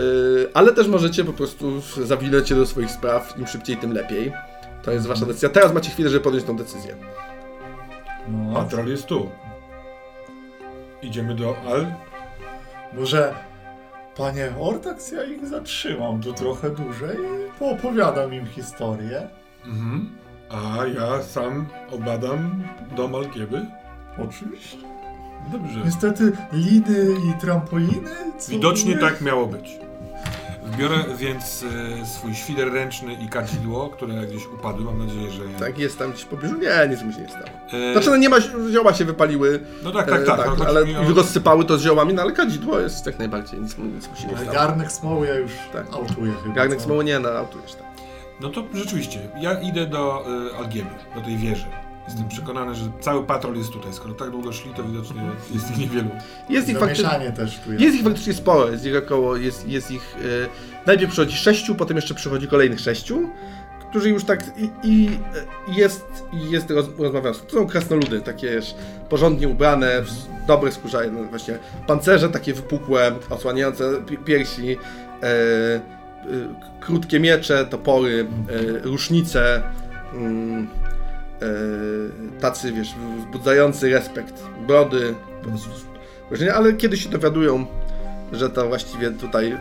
ale też możecie po prostu zawinąć się do swoich spraw, im szybciej, tym lepiej. To jest wasza decyzja. Teraz macie chwilę, żeby podjąć tą decyzję. No, Patral jest tu. Idziemy do Al. może panie Ortax, ja ich zatrzymam tu trochę dłużej i poopowiadam im historię. Mhm. A ja sam obadam dom Alkieby. Oczywiście. Dobrze. Niestety liny i trampoliny. co Widocznie nie- tak miało być. Biorę więc e, swój świder ręczny i kadzidło, które gdzieś upadły. Mam nadzieję, że. Tak, jest tam gdzieś w pobliżu? Nie, nic mu się nie stało. E, Znaczy, no nie ma, zioła się wypaliły, no tak, tak, tak. e, no, chodzi ale mi o- i rozsypały to z ziołami, no ale kadzidło jest jak najbardziej, nic, nic mu się nie Ale stało. Garnek smoły ja już Tak. autuję chyba. Garnek smoły nie, no autujesz tam. No to rzeczywiście, ja idę do y, Algieby, do tej wieży. Jestem przekonany, że cały patrol jest tutaj. Skoro tak długo szli, to widocznie jest ich niewielu. Jest ich faktycznie... Też tu jest. Jest ich faktycznie sporo, jest ich około, jest, jest ich... E, najpierw przychodzi sześciu, potem jeszcze przychodzi kolejnych sześciu, którzy już tak i, i e, jest, i jest roz, rozmawiają. To są krasnoludy, takie wiesz, porządnie ubrane, w dobre skórze, no właśnie pancerze takie wypukłe, osłaniające pi- piersi, e, krótkie miecze, topory, rusznice, mm, tacy, wiesz, wzbudzający respekt, brody, ale kiedy się dowiadują, że to właściwie tutaj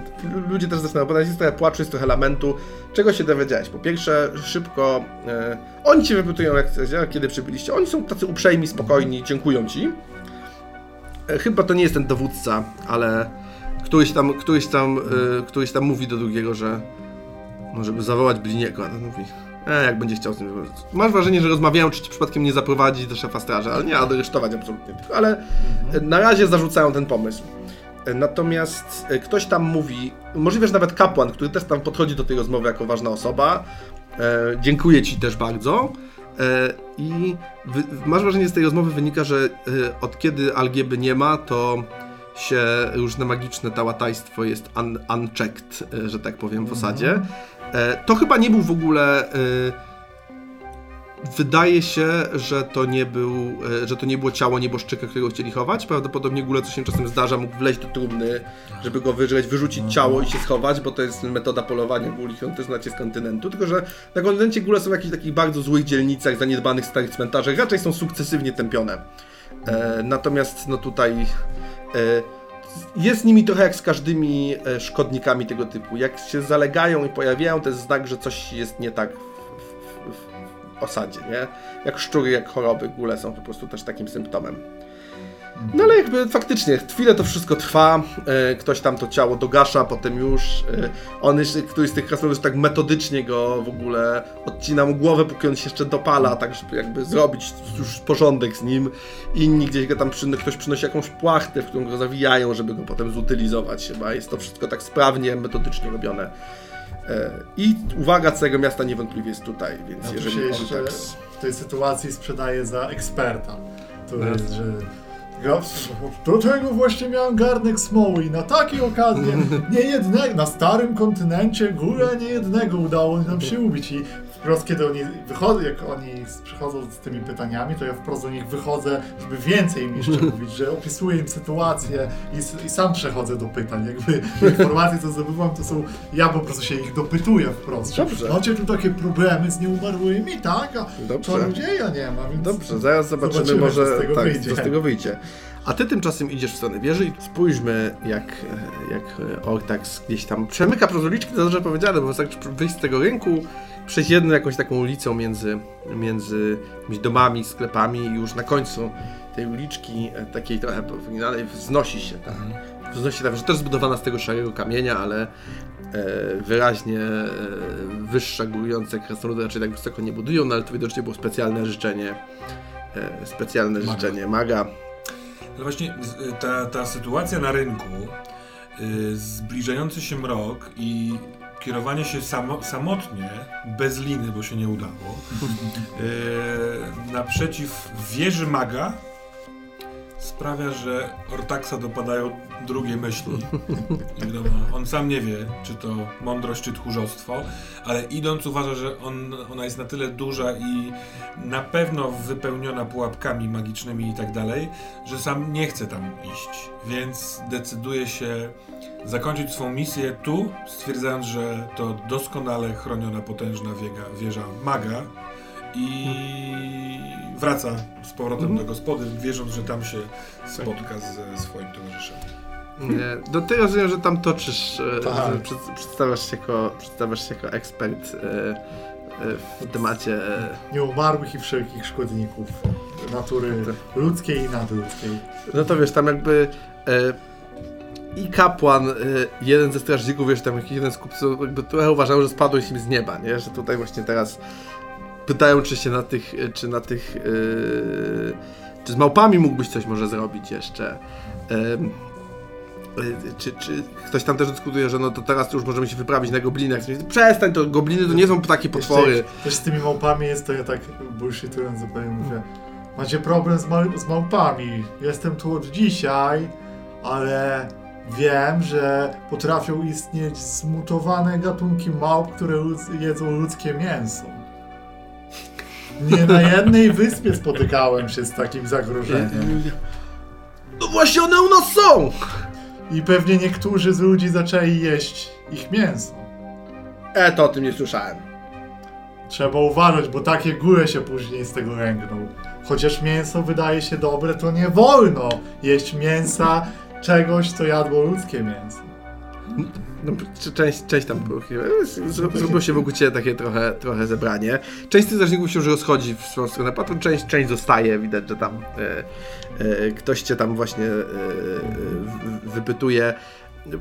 ludzie też zaczynają podać, jest trochę płaczu, jest trochę lamentu. Czego się dowiedziałeś? Po pierwsze, szybko e, oni ci wypytują, jak, jak kiedy przybyliście. Oni są tacy uprzejmi, spokojni, dziękują ci. E, chyba to nie jest ten dowódca, ale któryś tam, któryś tam, e, któryś tam mówi do drugiego, że no, żeby zawołać Bliniego, a ten mówi, e, jak będzie chciał z nim. Masz wrażenie, że rozmawiają, czy ci przypadkiem nie zaprowadzi do szefa straży, ale nie aresztować absolutnie tylko, ale e, na razie zarzucają ten pomysł. E, Natomiast e, ktoś tam mówi, możliwe, że nawet kapłan, który też tam podchodzi do tej rozmowy jako ważna osoba, e, dziękuję ci też bardzo. E, I wy, masz wrażenie, z tej rozmowy wynika, że od kiedy Algieby nie ma, to się różne magiczne tałatajstwo jest un, unchecked, że tak powiem, w osadzie. E, to chyba nie był w ogóle. E, wydaje się, że to nie był, e, że to nie było ciało nieboszczyka, którego chcieli chować. Prawdopodobnie Gule, co się czasem zdarza, mógł wleźć do trumny, żeby go wyżreć, wyrzucić ciało i się schować, bo to jest metoda polowania guli, którą też znacie z kontynentu. Tylko, że na kontynencie Gule są w jakichś takich bardzo złych dzielnicach, zaniedbanych starych cmentarzach, raczej są sukcesywnie tępione. Natomiast no tutaj jest nimi trochę jak z każdymi e, szkodnikami tego typu. Jak się zalegają i pojawiają, to jest znak, że coś jest nie tak w, w, w osadzie, nie? Jak szczury, jak choroby, góle są po prostu też takim symptomem. No ale jakby faktycznie, chwilę to wszystko trwa, e, ktoś tam to ciało dogasza, potem już e, on któryś z tych krasnoludów tak metodycznie go w ogóle odcina mu głowę, póki on się jeszcze dopala, tak żeby jakby zrobić już porządek z nim. Inni gdzieś go tam, przy, ktoś przynosi jakąś płachtę, w którą go zawijają, żeby go potem zutylizować chyba. Jest to wszystko tak sprawnie, metodycznie robione. E, I uwaga całego miasta niewątpliwie jest tutaj, więc Ja jeżeli się on jeszcze tak... w tej sytuacji sprzedaje za eksperta. To jest, że ja do tego właśnie miałem garnek smoły i na takiej okazji nie jednego, na starym kontynencie górę nie jednego udało nam się ubić i wprost kiedy oni wychodzą, jak oni przychodzą z tymi pytaniami, to ja wprost do nich wychodzę, żeby więcej im jeszcze mówić, że opisuję im sytuację i, i sam przechodzę do pytań, jakby informacje co zdobywam to są, ja po prostu się ich dopytuję wprost. Dobrze. Macie tu takie problemy z nieumarłymi, tak? A Dobrze. czarodzieja ja nie ma, więc... Dobrze, zaraz zobaczymy, Zobaczymy, może co z tego tak, wyjdzie. co z tego wyjdzie. A ty tymczasem idziesz w stronę wieży i spójrzmy, jak, jak e, Ortax gdzieś tam przemyka przez uliczki, to dobrze powiedziane, bo wystarczy wyjść z tego rynku, przejść jedną jakąś taką ulicą między, między domami, sklepami i już na końcu tej uliczki, e, takiej trochę powyginalnej, wznosi się ta, wznosi się ta, że też zbudowana z tego szarego kamienia, ale e, wyraźnie wyższa, górujące krasnoludy raczej tak wysoko nie budują, no ale to widocznie było specjalne życzenie specjalne Maga. życzenie maga. Właśnie z- ta, ta sytuacja na rynku, y, zbliżający się mrok i kierowanie się samo, samotnie, bez liny, bo się nie udało, y, naprzeciw wieży maga sprawia, że Ortaksa dopadają drugie myśli. I wiadomo, on sam nie wie, czy to mądrość, czy tchórzostwo, ale idąc uważa, że on, ona jest na tyle duża i na pewno wypełniona pułapkami magicznymi i tak dalej, że sam nie chce tam iść. Więc decyduje się zakończyć swą misję tu, stwierdzając, że to doskonale chroniona, potężna wieża maga i wraca z powrotem do gospody, wierząc, że tam się spotka ze swoim towarzyszem. Nie, Do ty rozumiem, że tam toczysz, e, Tak. przed, przedstawiasz, się jako, przedstawiasz się jako ekspert e, e, w temacie Nieumarłych i wszelkich szkodników natury ludzkiej i nadludzkiej. No to wiesz, tam jakby i kapłan, jeden ze strażników, wiesz, tam jakiś jeden z kupców, jakby trochę uważał, że spadłeś im z nieba, nie? Że tutaj właśnie teraz pytają, czy się na tych, e, czy na tych, e, czy z małpami mógłbyś coś może zrobić jeszcze. E, czy, czy ktoś tam też dyskutuje, że no to teraz już możemy się wyprawić na goblinach. Przestań, to gobliny to nie są takie potwory. Jeszcze, też z tymi małpami jest to ja tak bullshitując zupełnie mówię. Macie problem z, z małpami. Jestem tu od dzisiaj, ale wiem, że potrafią istnieć zmutowane gatunki małp, które ludz- jedzą ludzkie mięso. Nie na jednej wyspie spotykałem się z takim zagrożeniem. No właśnie one u nas są! I pewnie niektórzy z ludzi zaczęli jeść ich mięso. E, to o tym nie słyszałem. Trzeba uważać, bo takie góry się później z tego ręgną. Chociaż mięso wydaje się dobre, to nie wolno jeść mięsa czegoś, co jadło ludzkie mięso. No, część, część tam Zrobiło się wokół ciebie takie trochę, trochę zebranie. Część z tych strażników się już rozchodzi w swoją stronę patrol, część, część zostaje. Widać, że tam e, e, ktoś cię tam właśnie e, e, w- wypytuje.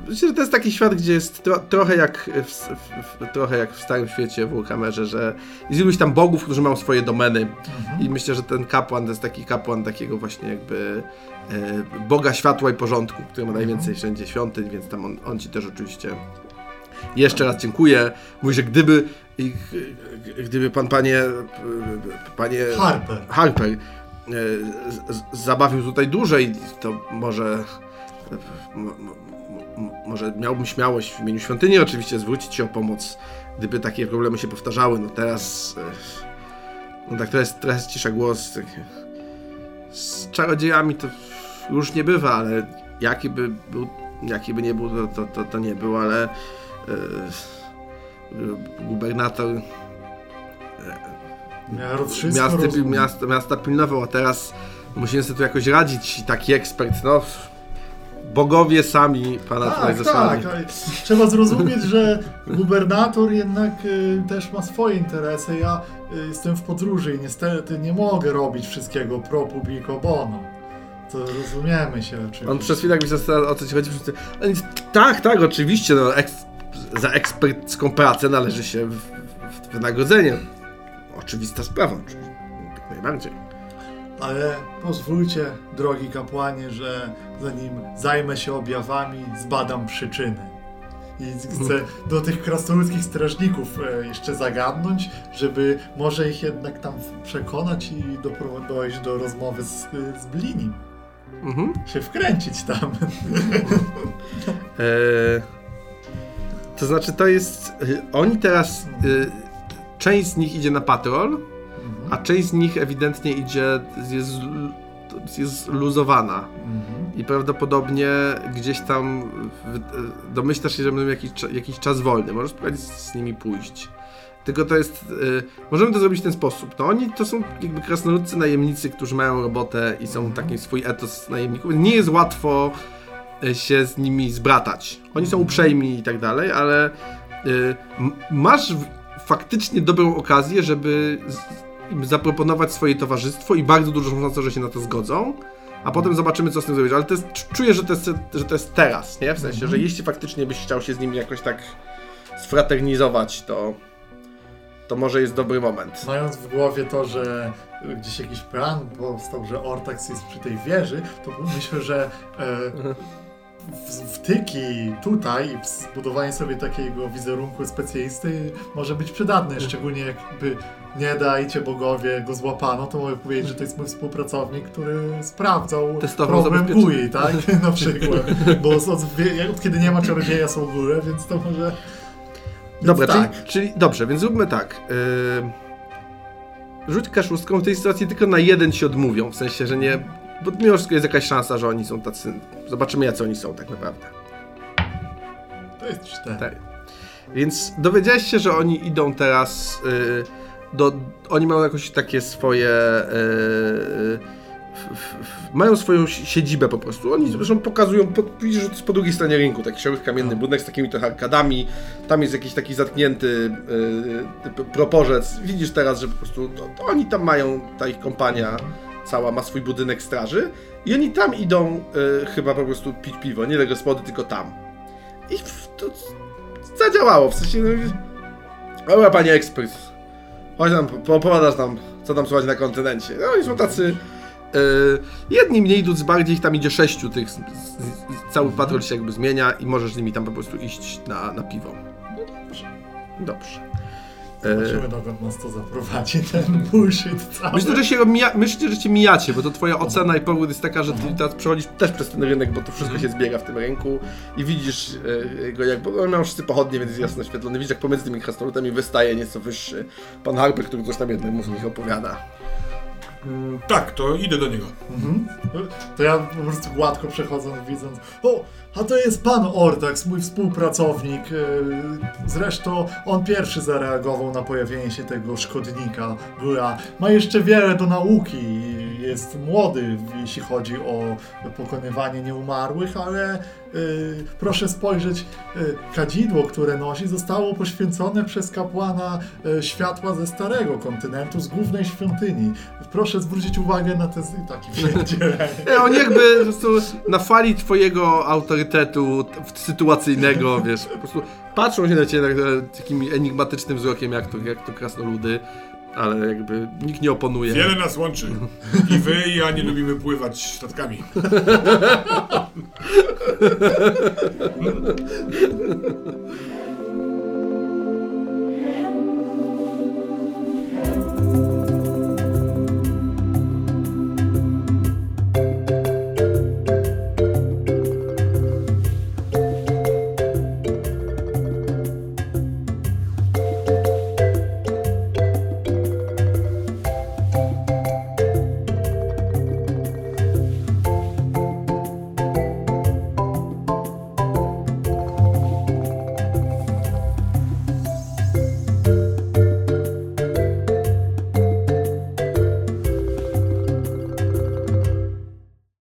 Myślę, że to jest taki świat, gdzie jest tro, trochę, jak w, w, trochę jak w starym świecie w Warhammerze, że jest iluś tam bogów, którzy mają swoje domeny. I myślę, że ten kapłan to jest taki kapłan takiego właśnie jakby Boga światła i porządku, który ma najwięcej wszędzie świątyń, więc tam on, on ci też oczywiście jeszcze raz dziękuję. Mówi, że gdyby gdyby pan panie e, panie Harper. Harper e, zabawił tutaj dłużej, to może e, może miałbym śmiałość w imieniu świątyni oczywiście zwrócić się o pomoc, gdyby takie problemy się powtarzały. No teraz No tak, jest, trochę cisza głos. tak. Z czarodziejami to już nie bywa, ale jaki by był, jaki by nie był, to, to, to, to nie był, ale yy, gubernator wszystko miasta, miasta, miasta pilnował, a teraz musimy sobie tu jakoś radzić. Taki ekspert, no. Bogowie sami pana tutaj Tak, zesłali. tak. Trzeba zrozumieć, że gubernator jednak y, też ma swoje interesy. Ja y, jestem w podróży i niestety nie mogę robić wszystkiego pro publico bono. To rozumiemy się oczywiście. On przez chwilę jakby się zastanawiał, o co ci chodzi. Tak, tak, oczywiście. No, eks, za ekspercką pracę należy się w, w, wynagrodzenie. Oczywista sprawa, oczywiście. Najbardziej. Ale pozwólcie, drogi kapłanie, że zanim zajmę się objawami, zbadam przyczyny. I chcę do tych krasnoludzkich strażników e, jeszcze zagadnąć, żeby może ich jednak tam przekonać i dopro- dojść do rozmowy z, z Blinim. Mhm. Się wkręcić tam. E, to znaczy, to jest. e, Oni teraz. e, część z nich idzie na patrol, a część z nich ewidentnie idzie. jest, jest luzowana. Mhm. I prawdopodobnie gdzieś tam w, domyślasz się, że będą jakiś, jakiś czas wolny. Możesz spróbować z nimi pójść. Tylko to jest. Y, możemy to zrobić w ten sposób. No oni to są jakby krasnoludcy najemnicy, którzy mają robotę i są taki swój etos najemników. Nie jest łatwo y, się z nimi zbratać. Oni są uprzejmi i tak dalej, ale y, masz w, faktycznie dobrą okazję, żeby z, im zaproponować swoje towarzystwo i bardzo dużo szansę, że się na to zgodzą. A potem zobaczymy, co z tym zrobić. Ale to jest, czuję, że to, jest, że to jest teraz, nie? W sensie, że jeśli faktycznie byś chciał się z nimi jakoś tak sfraternizować, to, to może jest dobry moment. Mając w głowie to, że gdzieś jakiś plan powstał, że Ortax jest przy tej wieży, to myślę, że e, wtyki tutaj i zbudowanie sobie takiego wizerunku specjalisty może być przydatne, szczególnie jakby nie dajcie bogowie go złapano, to mogę powiedzieć, że to jest mój współpracownik, który sprawdzał Testował problem. GUI, tak? Na przykład. Bo od, od, od kiedy nie ma czarodzieja są góry, więc to może... Dobra, tak. czyli, czyli dobrze, więc zróbmy tak. Yy, rzuć kaszustką, w tej sytuacji tylko na jeden się odmówią, w sensie, że nie. Bo mimo wszystko jest jakaś szansa, że oni są tacy. Zobaczymy, jacy oni są tak naprawdę. To jest cztery. Tak. Więc dowiedziałeś się, że oni idą teraz y, do. Oni mają jakoś takie swoje. y, f, mają swoją si- siedzibę po prostu. Oni zresztą pokazują, po, widzisz, że to jest po drugiej stronie rynku, taki szeroki kamienny budynek z takimi trochę arkadami. Tam jest jakiś taki zatknięty typ proporzec. Widzisz teraz, że po prostu to oni tam mają, ta ich kompania cała ma swój budynek straży i oni tam idą y, chyba po prostu pić piwo, nie do gospody, tylko tam. I to zadziałało, w sensie... no, Dobra, panie ekspert, chodź nam, po- opowiadasz nam, co tam słychać na kontynencie. No oni są tacy... Yy, jedni mniej, drudzy bardziej, ich tam idzie sześciu tych, z, z, z, cały patrol się jakby zmienia i możesz z nimi tam po prostu iść na, na piwo. Dobrze. Yy, Zobaczymy, dokąd nas to zaprowadzi, ten bullshit cały. Myślę, że się mija, myślę, że cię mijacie, bo to twoja ocena i powód jest taka, że ty teraz przechodzisz też przez ten rynek, bo to wszystko się zbiega w tym rynku i widzisz e, go jak, bo oni mają wszyscy pochodnie, więc jest jasno oświetlony. Widzisz jak pomiędzy tymi krasnoludami wystaje nieco wyższy pan Harper, który coś tam jednemu z nich opowiada. Mm, Tak, to idę do niego. Mhm. To ja po prostu gładko przechodząc, widząc, o, a to jest pan Ortax, mój współpracownik. Yy, Zresztą on pierwszy zareagował na pojawienie się tego szkodnika, góra. Ma jeszcze wiele do nauki, jest młody, jeśli chodzi o pokonywanie nieumarłych, ale yy, proszę spojrzeć, yy, kadzidło, które nosi, zostało poświęcone przez kapłana yy, światła ze starego kontynentu, z głównej świątyni. Proszę zwrócić uwagę na te taki wiecie. E, oni jakby po prostu na fali twojego autorytetu sytuacyjnego, wiesz, po prostu patrzą się na ciebie tak, e, takim enigmatycznym wzrokiem, jak to, jak to krasnoludy, ale jakby nikt nie oponuje. Wiele nas łączy. I wy, i ja nie lubimy pływać statkami.